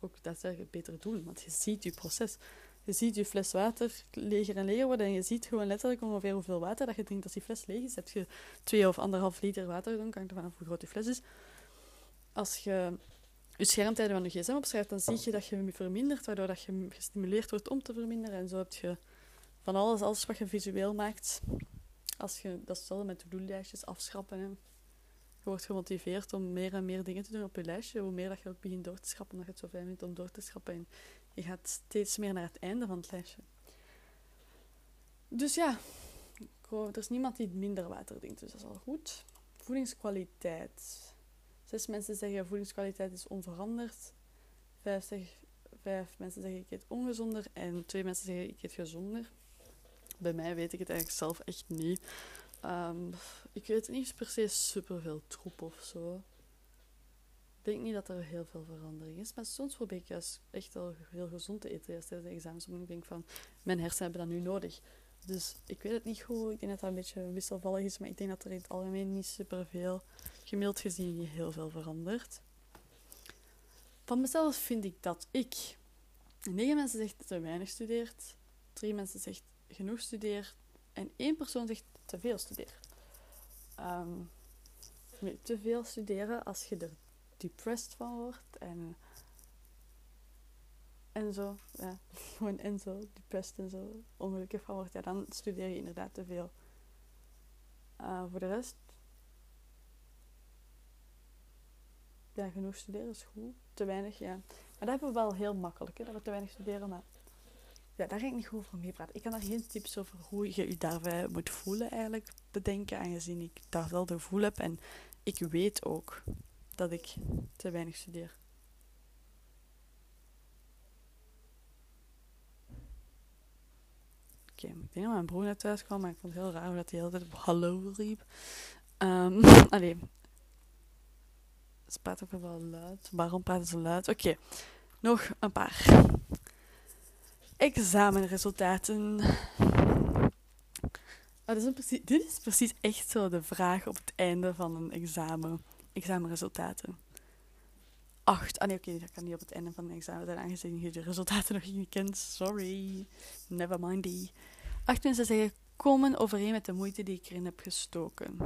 ook het beter doen, want je ziet je proces. Je ziet je fles water leger en leger worden en je ziet gewoon letterlijk ongeveer hoeveel water dat je drinkt als die fles leeg is. Heb je twee of anderhalf liter water gedronken, hangt ervan af hoe groot die fles is. Als je je schermtijden van je gsm opschrijft, dan zie je dat je vermindert, waardoor dat je gestimuleerd wordt om te verminderen. En zo heb je van alles, alles wat je visueel maakt. Als je, dat is met to-do-lijstjes afschrappen. Hè. Wordt gemotiveerd om meer en meer dingen te doen op je lijstje. Hoe meer dat je ook begint door te schrappen, omdat je het zo fijn vindt om door te schrappen. En je gaat steeds meer naar het einde van het lijstje. Dus ja, er is niemand die minder water drinkt, dus dat is al goed. Voedingskwaliteit. Zes mensen zeggen voedingskwaliteit is onveranderd. Vijf, zeg, vijf mensen zeggen ik eet ongezonder. En twee mensen zeggen ik eet gezonder. Bij mij weet ik het eigenlijk zelf echt niet. Um, ik weet niet per se superveel troep of zo. Ik denk niet dat er heel veel verandering is. Maar soms probeer ik juist echt wel heel gezond te eten tijdens de examens. Omdat ik denk van, mijn hersenen hebben dat nu nodig. Dus ik weet het niet goed. Ik denk dat dat een beetje wisselvallig is. Maar ik denk dat er in het algemeen niet superveel, gemiddeld gezien, heel veel verandert. Van mezelf vind ik dat ik... Negen mensen zegt te weinig studeert. Drie mensen zegt genoeg studeert. En één persoon zegt te veel studeert. Um, te veel studeren als je er depressed van wordt en, en zo. Ja, <laughs> gewoon en zo, depressed en zo, ongelukkig van wordt, ja, dan studeer je inderdaad te veel. Uh, voor de rest, ja, genoeg studeren is goed. Te weinig, ja. Maar dat hebben we wel heel makkelijk, hè, dat we te weinig studeren, maar ja, daar ga ik niet goed over meepraten. Ik kan daar geen tips over hoe je je daarbij moet voelen eigenlijk bedenken, aangezien ik daar wel de gevoel heb. En ik weet ook dat ik te weinig studeer. Oké, ik denk dat mijn broer net thuis kwam, maar ik vond het heel raar dat hij de hele tijd hallo riep. Um, <laughs> allee. Ze praten ook wel luid. Waarom praten ze luid? Oké, nog een paar examenresultaten. Dit, is precies, dit is precies echt zo de vraag op het einde van een examen. Examenresultaten. Acht. Ah nee, oké, dat kan niet op het einde van een examen zijn, aangezien je de resultaten nog niet kent. Sorry. Never mindy. Acht mensen zeggen komen overeen met de moeite die ik erin heb gestoken.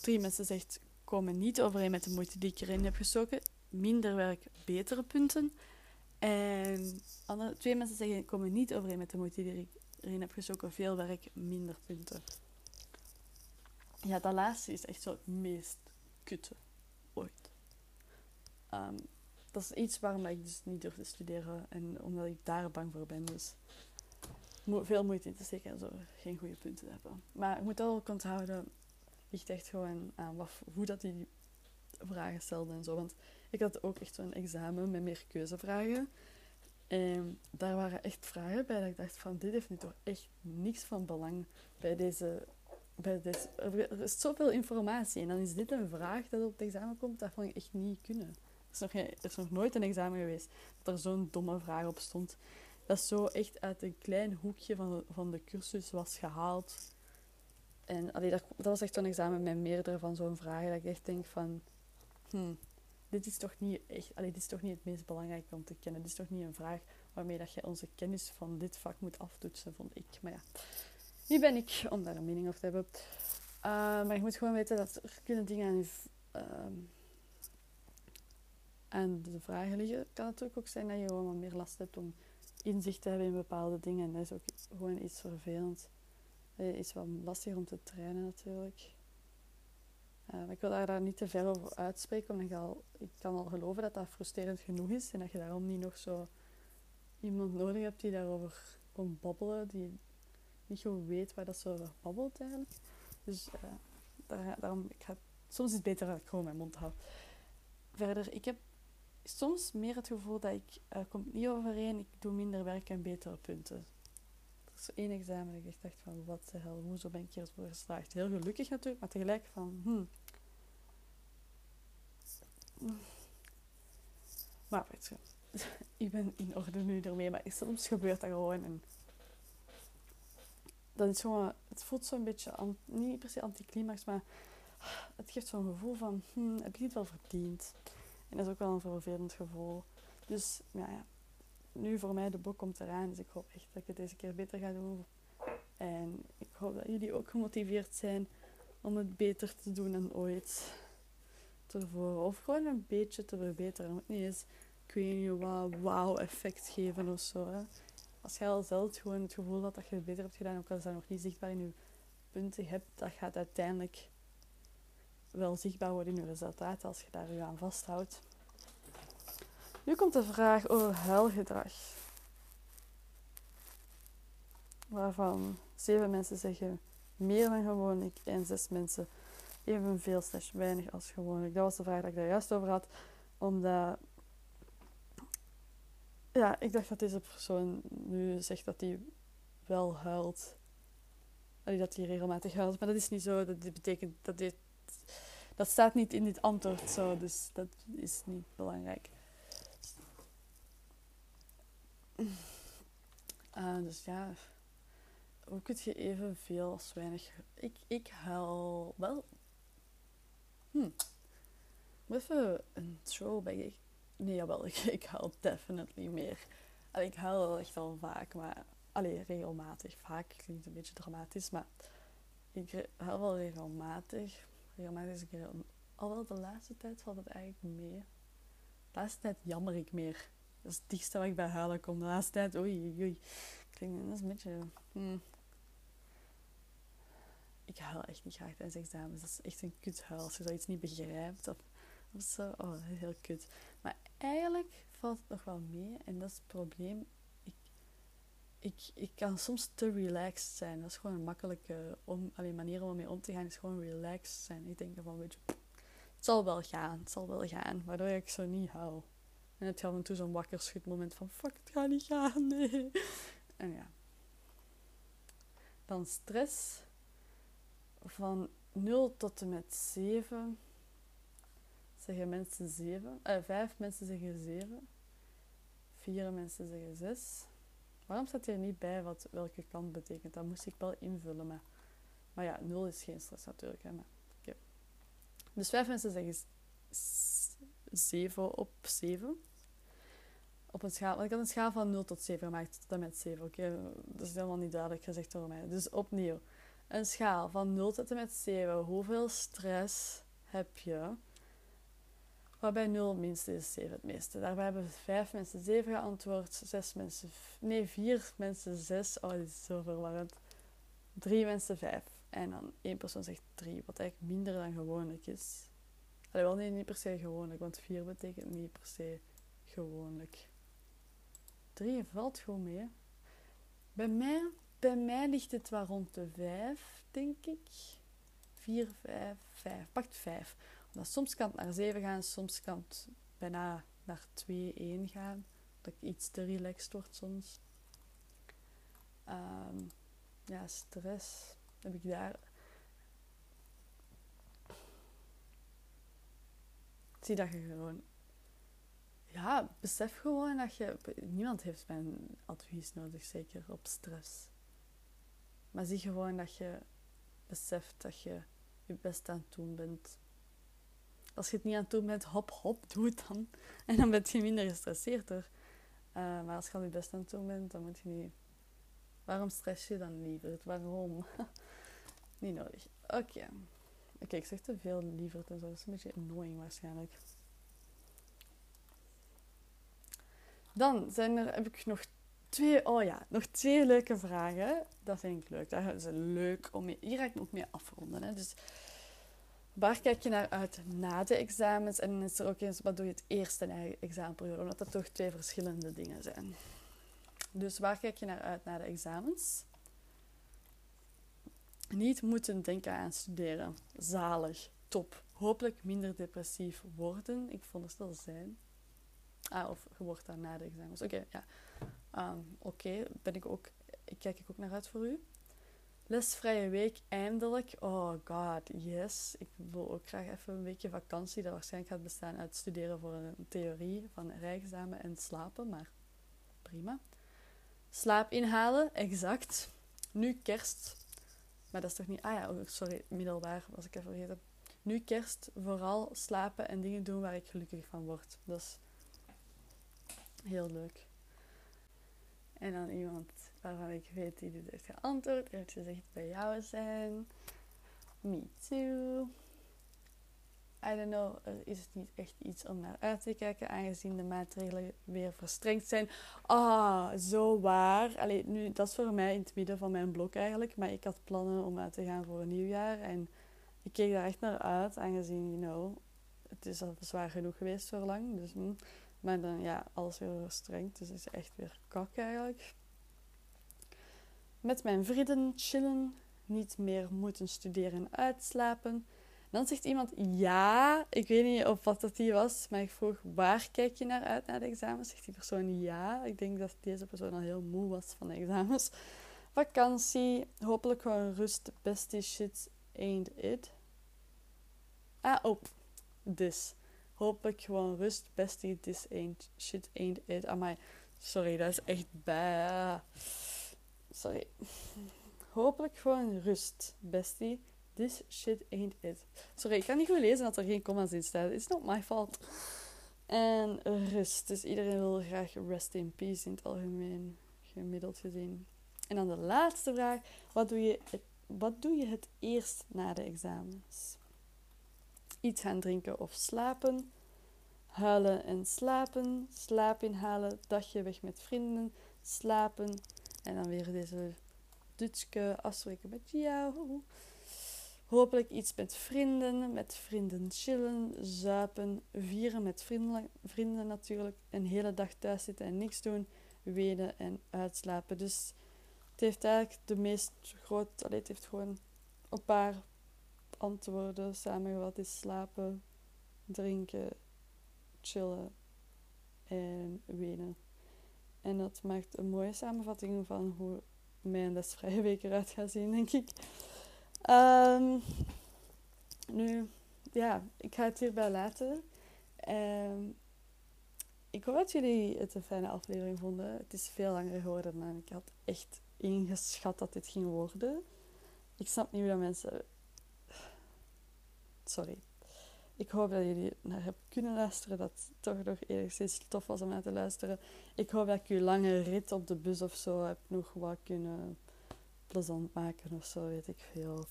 Drie mensen zeggen komen niet overeen met de moeite die ik erin heb gestoken. Minder werk, betere punten. En twee mensen zeggen, komen niet overeen met de moeite die ik erin heb gestoken. Veel werk, minder punten. Ja, dat laatste is echt zo het meest kutte ooit. Um, dat is iets waarom ik dus niet durf te studeren. En omdat ik daar bang voor ben. Dus veel moeite in te steken en zo geen goede punten hebben. Maar ik moet wel ook onthouden, ligt echt gewoon aan wat, hoe dat die vragen stelde en zo. Want ik had ook echt zo'n examen met meer keuzevragen. En daar waren echt vragen bij dat ik dacht van, dit heeft nu toch echt niks van belang bij deze... Bij deze er is zoveel informatie en dan is dit een vraag dat op het examen komt, dat vond ik echt niet kunnen. Er is nog, er is nog nooit een examen geweest dat er zo'n domme vraag op stond. Dat zo echt uit een klein hoekje van de, van de cursus was gehaald. En dat, dat was echt zo'n examen met meerdere van zo'n vragen dat ik echt denk van... Hmm, dit is toch niet echt, dit is toch niet het meest belangrijke om te kennen. Dit is toch niet een vraag waarmee dat je onze kennis van dit vak moet aftoetsen, vond ik. Maar ja, wie ben ik om daar een mening over te hebben? Uh, maar je moet gewoon weten dat er kunnen dingen aan, uh, aan de vragen liggen. Het kan natuurlijk ook zijn dat je gewoon wat meer last hebt om inzicht te hebben in bepaalde dingen. En dat is ook gewoon iets vervelend. Het is wat lastig om te trainen natuurlijk. Uh, ik wil daar, daar niet te veel over uitspreken, omdat ik, al, ik kan al geloven dat dat frustrerend genoeg is en dat je daarom niet nog zo iemand nodig hebt die daarover kon babbelen, die niet gewoon weet waar dat zo over babbelt eigenlijk. Dus daar, daarom, ik ga, soms is het beter dat ik gewoon mijn mond hou. Verder, ik heb soms meer het gevoel dat ik uh, komt niet overeen, ik doe minder werk en betere punten. Is één examen dat ik dacht van, wat de hel, hoezo ben ik hier voor geslaagd? Heel gelukkig natuurlijk, maar tegelijk van, hmm, Maar weet je, <laughs> ik ben in orde nu ermee, maar soms gebeurt dat gewoon. En dat is gewoon, het voelt zo'n beetje, niet per se anticlimax, maar het geeft zo'n gevoel van, hm, heb je het wel verdiend? En dat is ook wel een vervelend gevoel. Dus ja, ja, nu voor mij de boek komt eraan, dus ik hoop echt dat ik het deze keer beter ga doen. En ik hoop dat jullie ook gemotiveerd zijn om het beter te doen dan ooit tevoren. Of gewoon een beetje te verbeteren. Moet niet eens, ik weet niet wauw-effect geven of zo. Hè. Als je al zelf gewoon het gevoel had dat je het beter hebt gedaan, ook al is dat nog niet zichtbaar in je punten hebt, dat gaat uiteindelijk wel zichtbaar worden in je resultaten als je daar je aan vasthoudt. Nu komt de vraag over huilgedrag. Waarvan zeven mensen zeggen meer dan gewoonlijk en zes mensen evenveel slash weinig als gewoonlijk. Dat was de vraag dat ik daar juist over had. Omdat ja, ik dacht dat deze persoon nu zegt dat hij wel huilt. dat hij regelmatig huilt. Maar dat is niet zo. Dat betekent dat dit... Dat staat niet in dit antwoord zo. Dus dat is niet belangrijk. Uh, dus ja... Hoe kun je evenveel als weinig... Ik, ik huil wel... Hm. Even een throwback. Nee, jawel, <laughs> ik, ik huil definitely meer. Allee, ik huil wel echt al vaak, maar... Allee, regelmatig. Vaak klinkt een beetje dramatisch, maar... Ik huil wel regelmatig. Regelmatig is ik Al wel de laatste tijd valt het eigenlijk mee. De laatste tijd jammer ik meer. Dat is het dichtste wat ik bij huilen kom. De laatste tijd, oei, oei. Klinkt, dat is een beetje... Hmm. Ik huil echt niet graag tijdens examens. Dat is echt een kuthuil. Als je zoiets niet begrijpt. Of, of zo. Oh, heel kut. Maar eigenlijk valt het nog wel mee. En dat is het probleem. Ik, ik, ik kan soms te relaxed zijn. Dat is gewoon een makkelijke om, alleen manier om ermee om te gaan. Is gewoon relaxed zijn. Ik denk van, weet je, het zal wel gaan. Het zal wel gaan. Waardoor ik zo niet huil. En het gaat af en toe zo'n wakker schudmoment van, fuck, het gaat niet gaan. Nee. En ja. Dan stress. Van 0 tot en met 7 zeggen mensen 7. Eh, 5 mensen zeggen 7. 4 mensen zeggen 6. Waarom staat hier niet bij wat welke kant betekent? Dat moest ik wel invullen. Maar, ja, 0 is geen stress natuurlijk. Hè, maar. Dus 5 mensen zeggen 7 op 7. Op een schaal, want ik had een schaal van 0 tot 7 gemaakt, tot en met 7. Oké, dat is helemaal niet duidelijk gezegd door mij. Dus opnieuw een schaal van 0 tot en met 7. Hoeveel stress heb je? Waarbij 0 minste is 7 het meeste. Daarbij hebben 5 mensen 7 geantwoord, 6 mensen, nee 4 mensen 6. Oh, dit is zo verwarrend. 3 mensen 5. En dan 1 persoon zegt 3, wat eigenlijk minder dan gewoonlijk is. Allee, wel nee, niet per se gewoonlijk, want 4 betekent niet per se gewoonlijk. 3 valt gewoon mee. Bij mij bij mij ligt het wel rond de 5, denk ik. 4, 5, 5. Pakt 5. Omdat soms kan het naar 7 gaan, soms kan het bijna naar 2, 1 gaan. Dat ik iets te relaxed word soms. Um, ja, stress heb ik daar. Zie dat je gewoon. Ja, besef gewoon dat je. Niemand heeft mijn advies nodig, zeker op stress. Maar zie gewoon dat je beseft dat je je best aan het doen bent. Als je het niet aan het doen bent, hop, hop, doe het dan. <laughs> En dan ben je minder gestresseerd er. Uh, maar als je al je best aan het doen bent, dan moet je niet... Waarom stress je dan liever? Waarom? <laughs> niet nodig. Oké. Oké, ik zeg te veel liever zo. Dat is een beetje annoying waarschijnlijk. Dan zijn er, heb ik nog twee, oh ja, nog twee leuke vragen. Dat vind ik leuk. Dat is leuk om hier ga ik ook mee afronden. Hè. Dus waar kijk je naar uit na de examens? En is er ook eens, wat doe je het eerste examenperiode? Omdat dat toch twee verschillende dingen zijn. Dus waar kijk je naar uit na de examens? Niet moeten denken aan studeren. Zalig. Top. Hopelijk minder depressief worden. Ik veronderstel zijn. Ah, of je wordt daar na de examens. Oké, ja. Um, Oké, ben ik ook, ik kijk ik ook naar uit voor u. lesvrije week eindelijk. Oh god, yes. Ik wil ook graag even een weekje vakantie. Dat waarschijnlijk gaat bestaan uit studeren voor een theorie van rijexamen en slapen. Maar prima. Slaap inhalen, exact. Nu kerst. Maar dat is toch niet... Ah ja, oh, sorry, middelbaar was ik even vergeten. Nu kerst, vooral slapen en dingen doen waar ik gelukkig van word. Dat is heel leuk. En dan iemand waarvan ik weet die dit heeft geantwoord. Heeft gezegd bij jou zijn. Me too. I don't know, er is niet echt iets om naar uit te kijken, aangezien de maatregelen weer verstrengd zijn. Ah, zo waar. Allee, nu, dat is voor mij in het midden van mijn blok eigenlijk. Maar ik had plannen om uit te gaan voor een nieuwjaar. En ik keek daar echt naar uit, aangezien, you know, het is al zwaar genoeg geweest voor lang. Dus, hm. Maar dan, ja, alles weer verstrengd. Dus is echt weer kak eigenlijk. Met mijn vrienden chillen. Niet meer moeten studeren en uitslapen. Dan zegt iemand ja. Ik weet niet of wat dat die was, maar ik vroeg waar kijk je naar uit naar de examens? Zegt die persoon ja. Ik denk dat deze persoon al heel moe was van de examens. Vakantie, hopelijk gewoon rust. Bestie shit ain't it. Ah, oh, this. Hopelijk gewoon rust. Bestie, this ain't shit ain't it. Amai, sorry, dat is echt bij. Sorry. Hopelijk gewoon rust, bestie. This shit ain't it. Sorry, ik kan niet goed lezen dat er geen commas in staat. It's not my fault. En rust. Dus iedereen wil graag rest in peace in het algemeen. Gemiddeld gezien. En dan de laatste vraag. Wat doe je wat doe je het eerst na de examens? Iets gaan drinken of slapen. Huilen en slapen. Slaap inhalen. Dagje weg met vrienden. Slapen. En dan weer deze Dutske afspreken met jou. Hopelijk iets met vrienden, met vrienden chillen, zuipen, vieren met vrienden, vrienden natuurlijk. Een hele dag thuis zitten en niks doen, wenen en uitslapen. Dus het heeft eigenlijk de meest groot, het heeft gewoon een paar antwoorden samengevat. is slapen, drinken, chillen en wenen. En dat maakt een mooie samenvatting van hoe mijn lesvrije week eruit gaat zien, denk ik. Um, nu, ja, ik ga het hierbij laten. Um, ik hoop dat jullie het een fijne aflevering vonden. Het is veel langer geworden dan ik had echt ingeschat dat dit ging worden. Ik snap niet hoe dat mensen. Sorry. Ik hoop dat jullie naar hebben kunnen luisteren. Dat het toch nog enigszins tof was om naar te luisteren. Ik hoop dat ik je lange rit op de bus of zo heb nog wat kunnen plezant maken of zo, weet ik veel.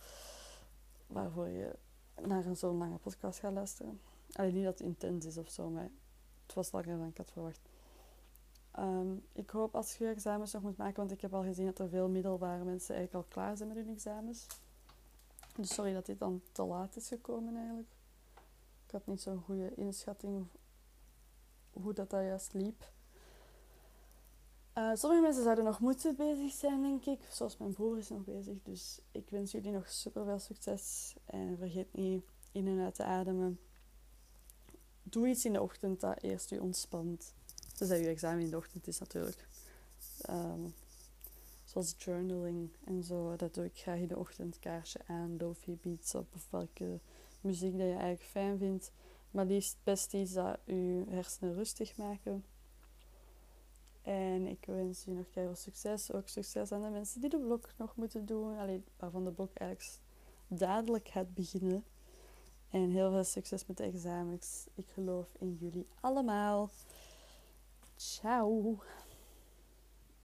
Waarvoor je naar een zo'n lange podcast gaat luisteren. Alleen niet dat het intens is of zo, maar het was langer dan ik had verwacht. Ehm, ik hoop als je examens nog moet maken, want ik heb al gezien dat er veel middelbare mensen eigenlijk al klaar zijn met hun examens. Dus sorry dat dit dan te laat is gekomen eigenlijk. Ik had niet zo'n goede inschatting hoe dat, dat juist liep. Uh, sommige mensen zouden nog moeten bezig zijn, denk ik. Zoals mijn broer is nog bezig. Dus ik wens jullie nog super veel succes. En vergeet niet in en uit te ademen. Doe iets in de ochtend dat eerst je ontspant. Dat je examen in de ochtend is natuurlijk. Um, zoals journaling en zo. Dat doe ik graag in de ochtend. Kaarsje aan, lofi beats op of welke muziek dat je eigenlijk fijn vindt. Maar liefst best iets dat je hersenen rustig maken. En ik wens je nog veel succes. Ook succes aan de mensen die de blog nog moeten doen. Alleen waarvan de blog eigenlijk dadelijk gaat beginnen. En heel veel succes met de examens. Ik geloof in jullie allemaal. Ciao.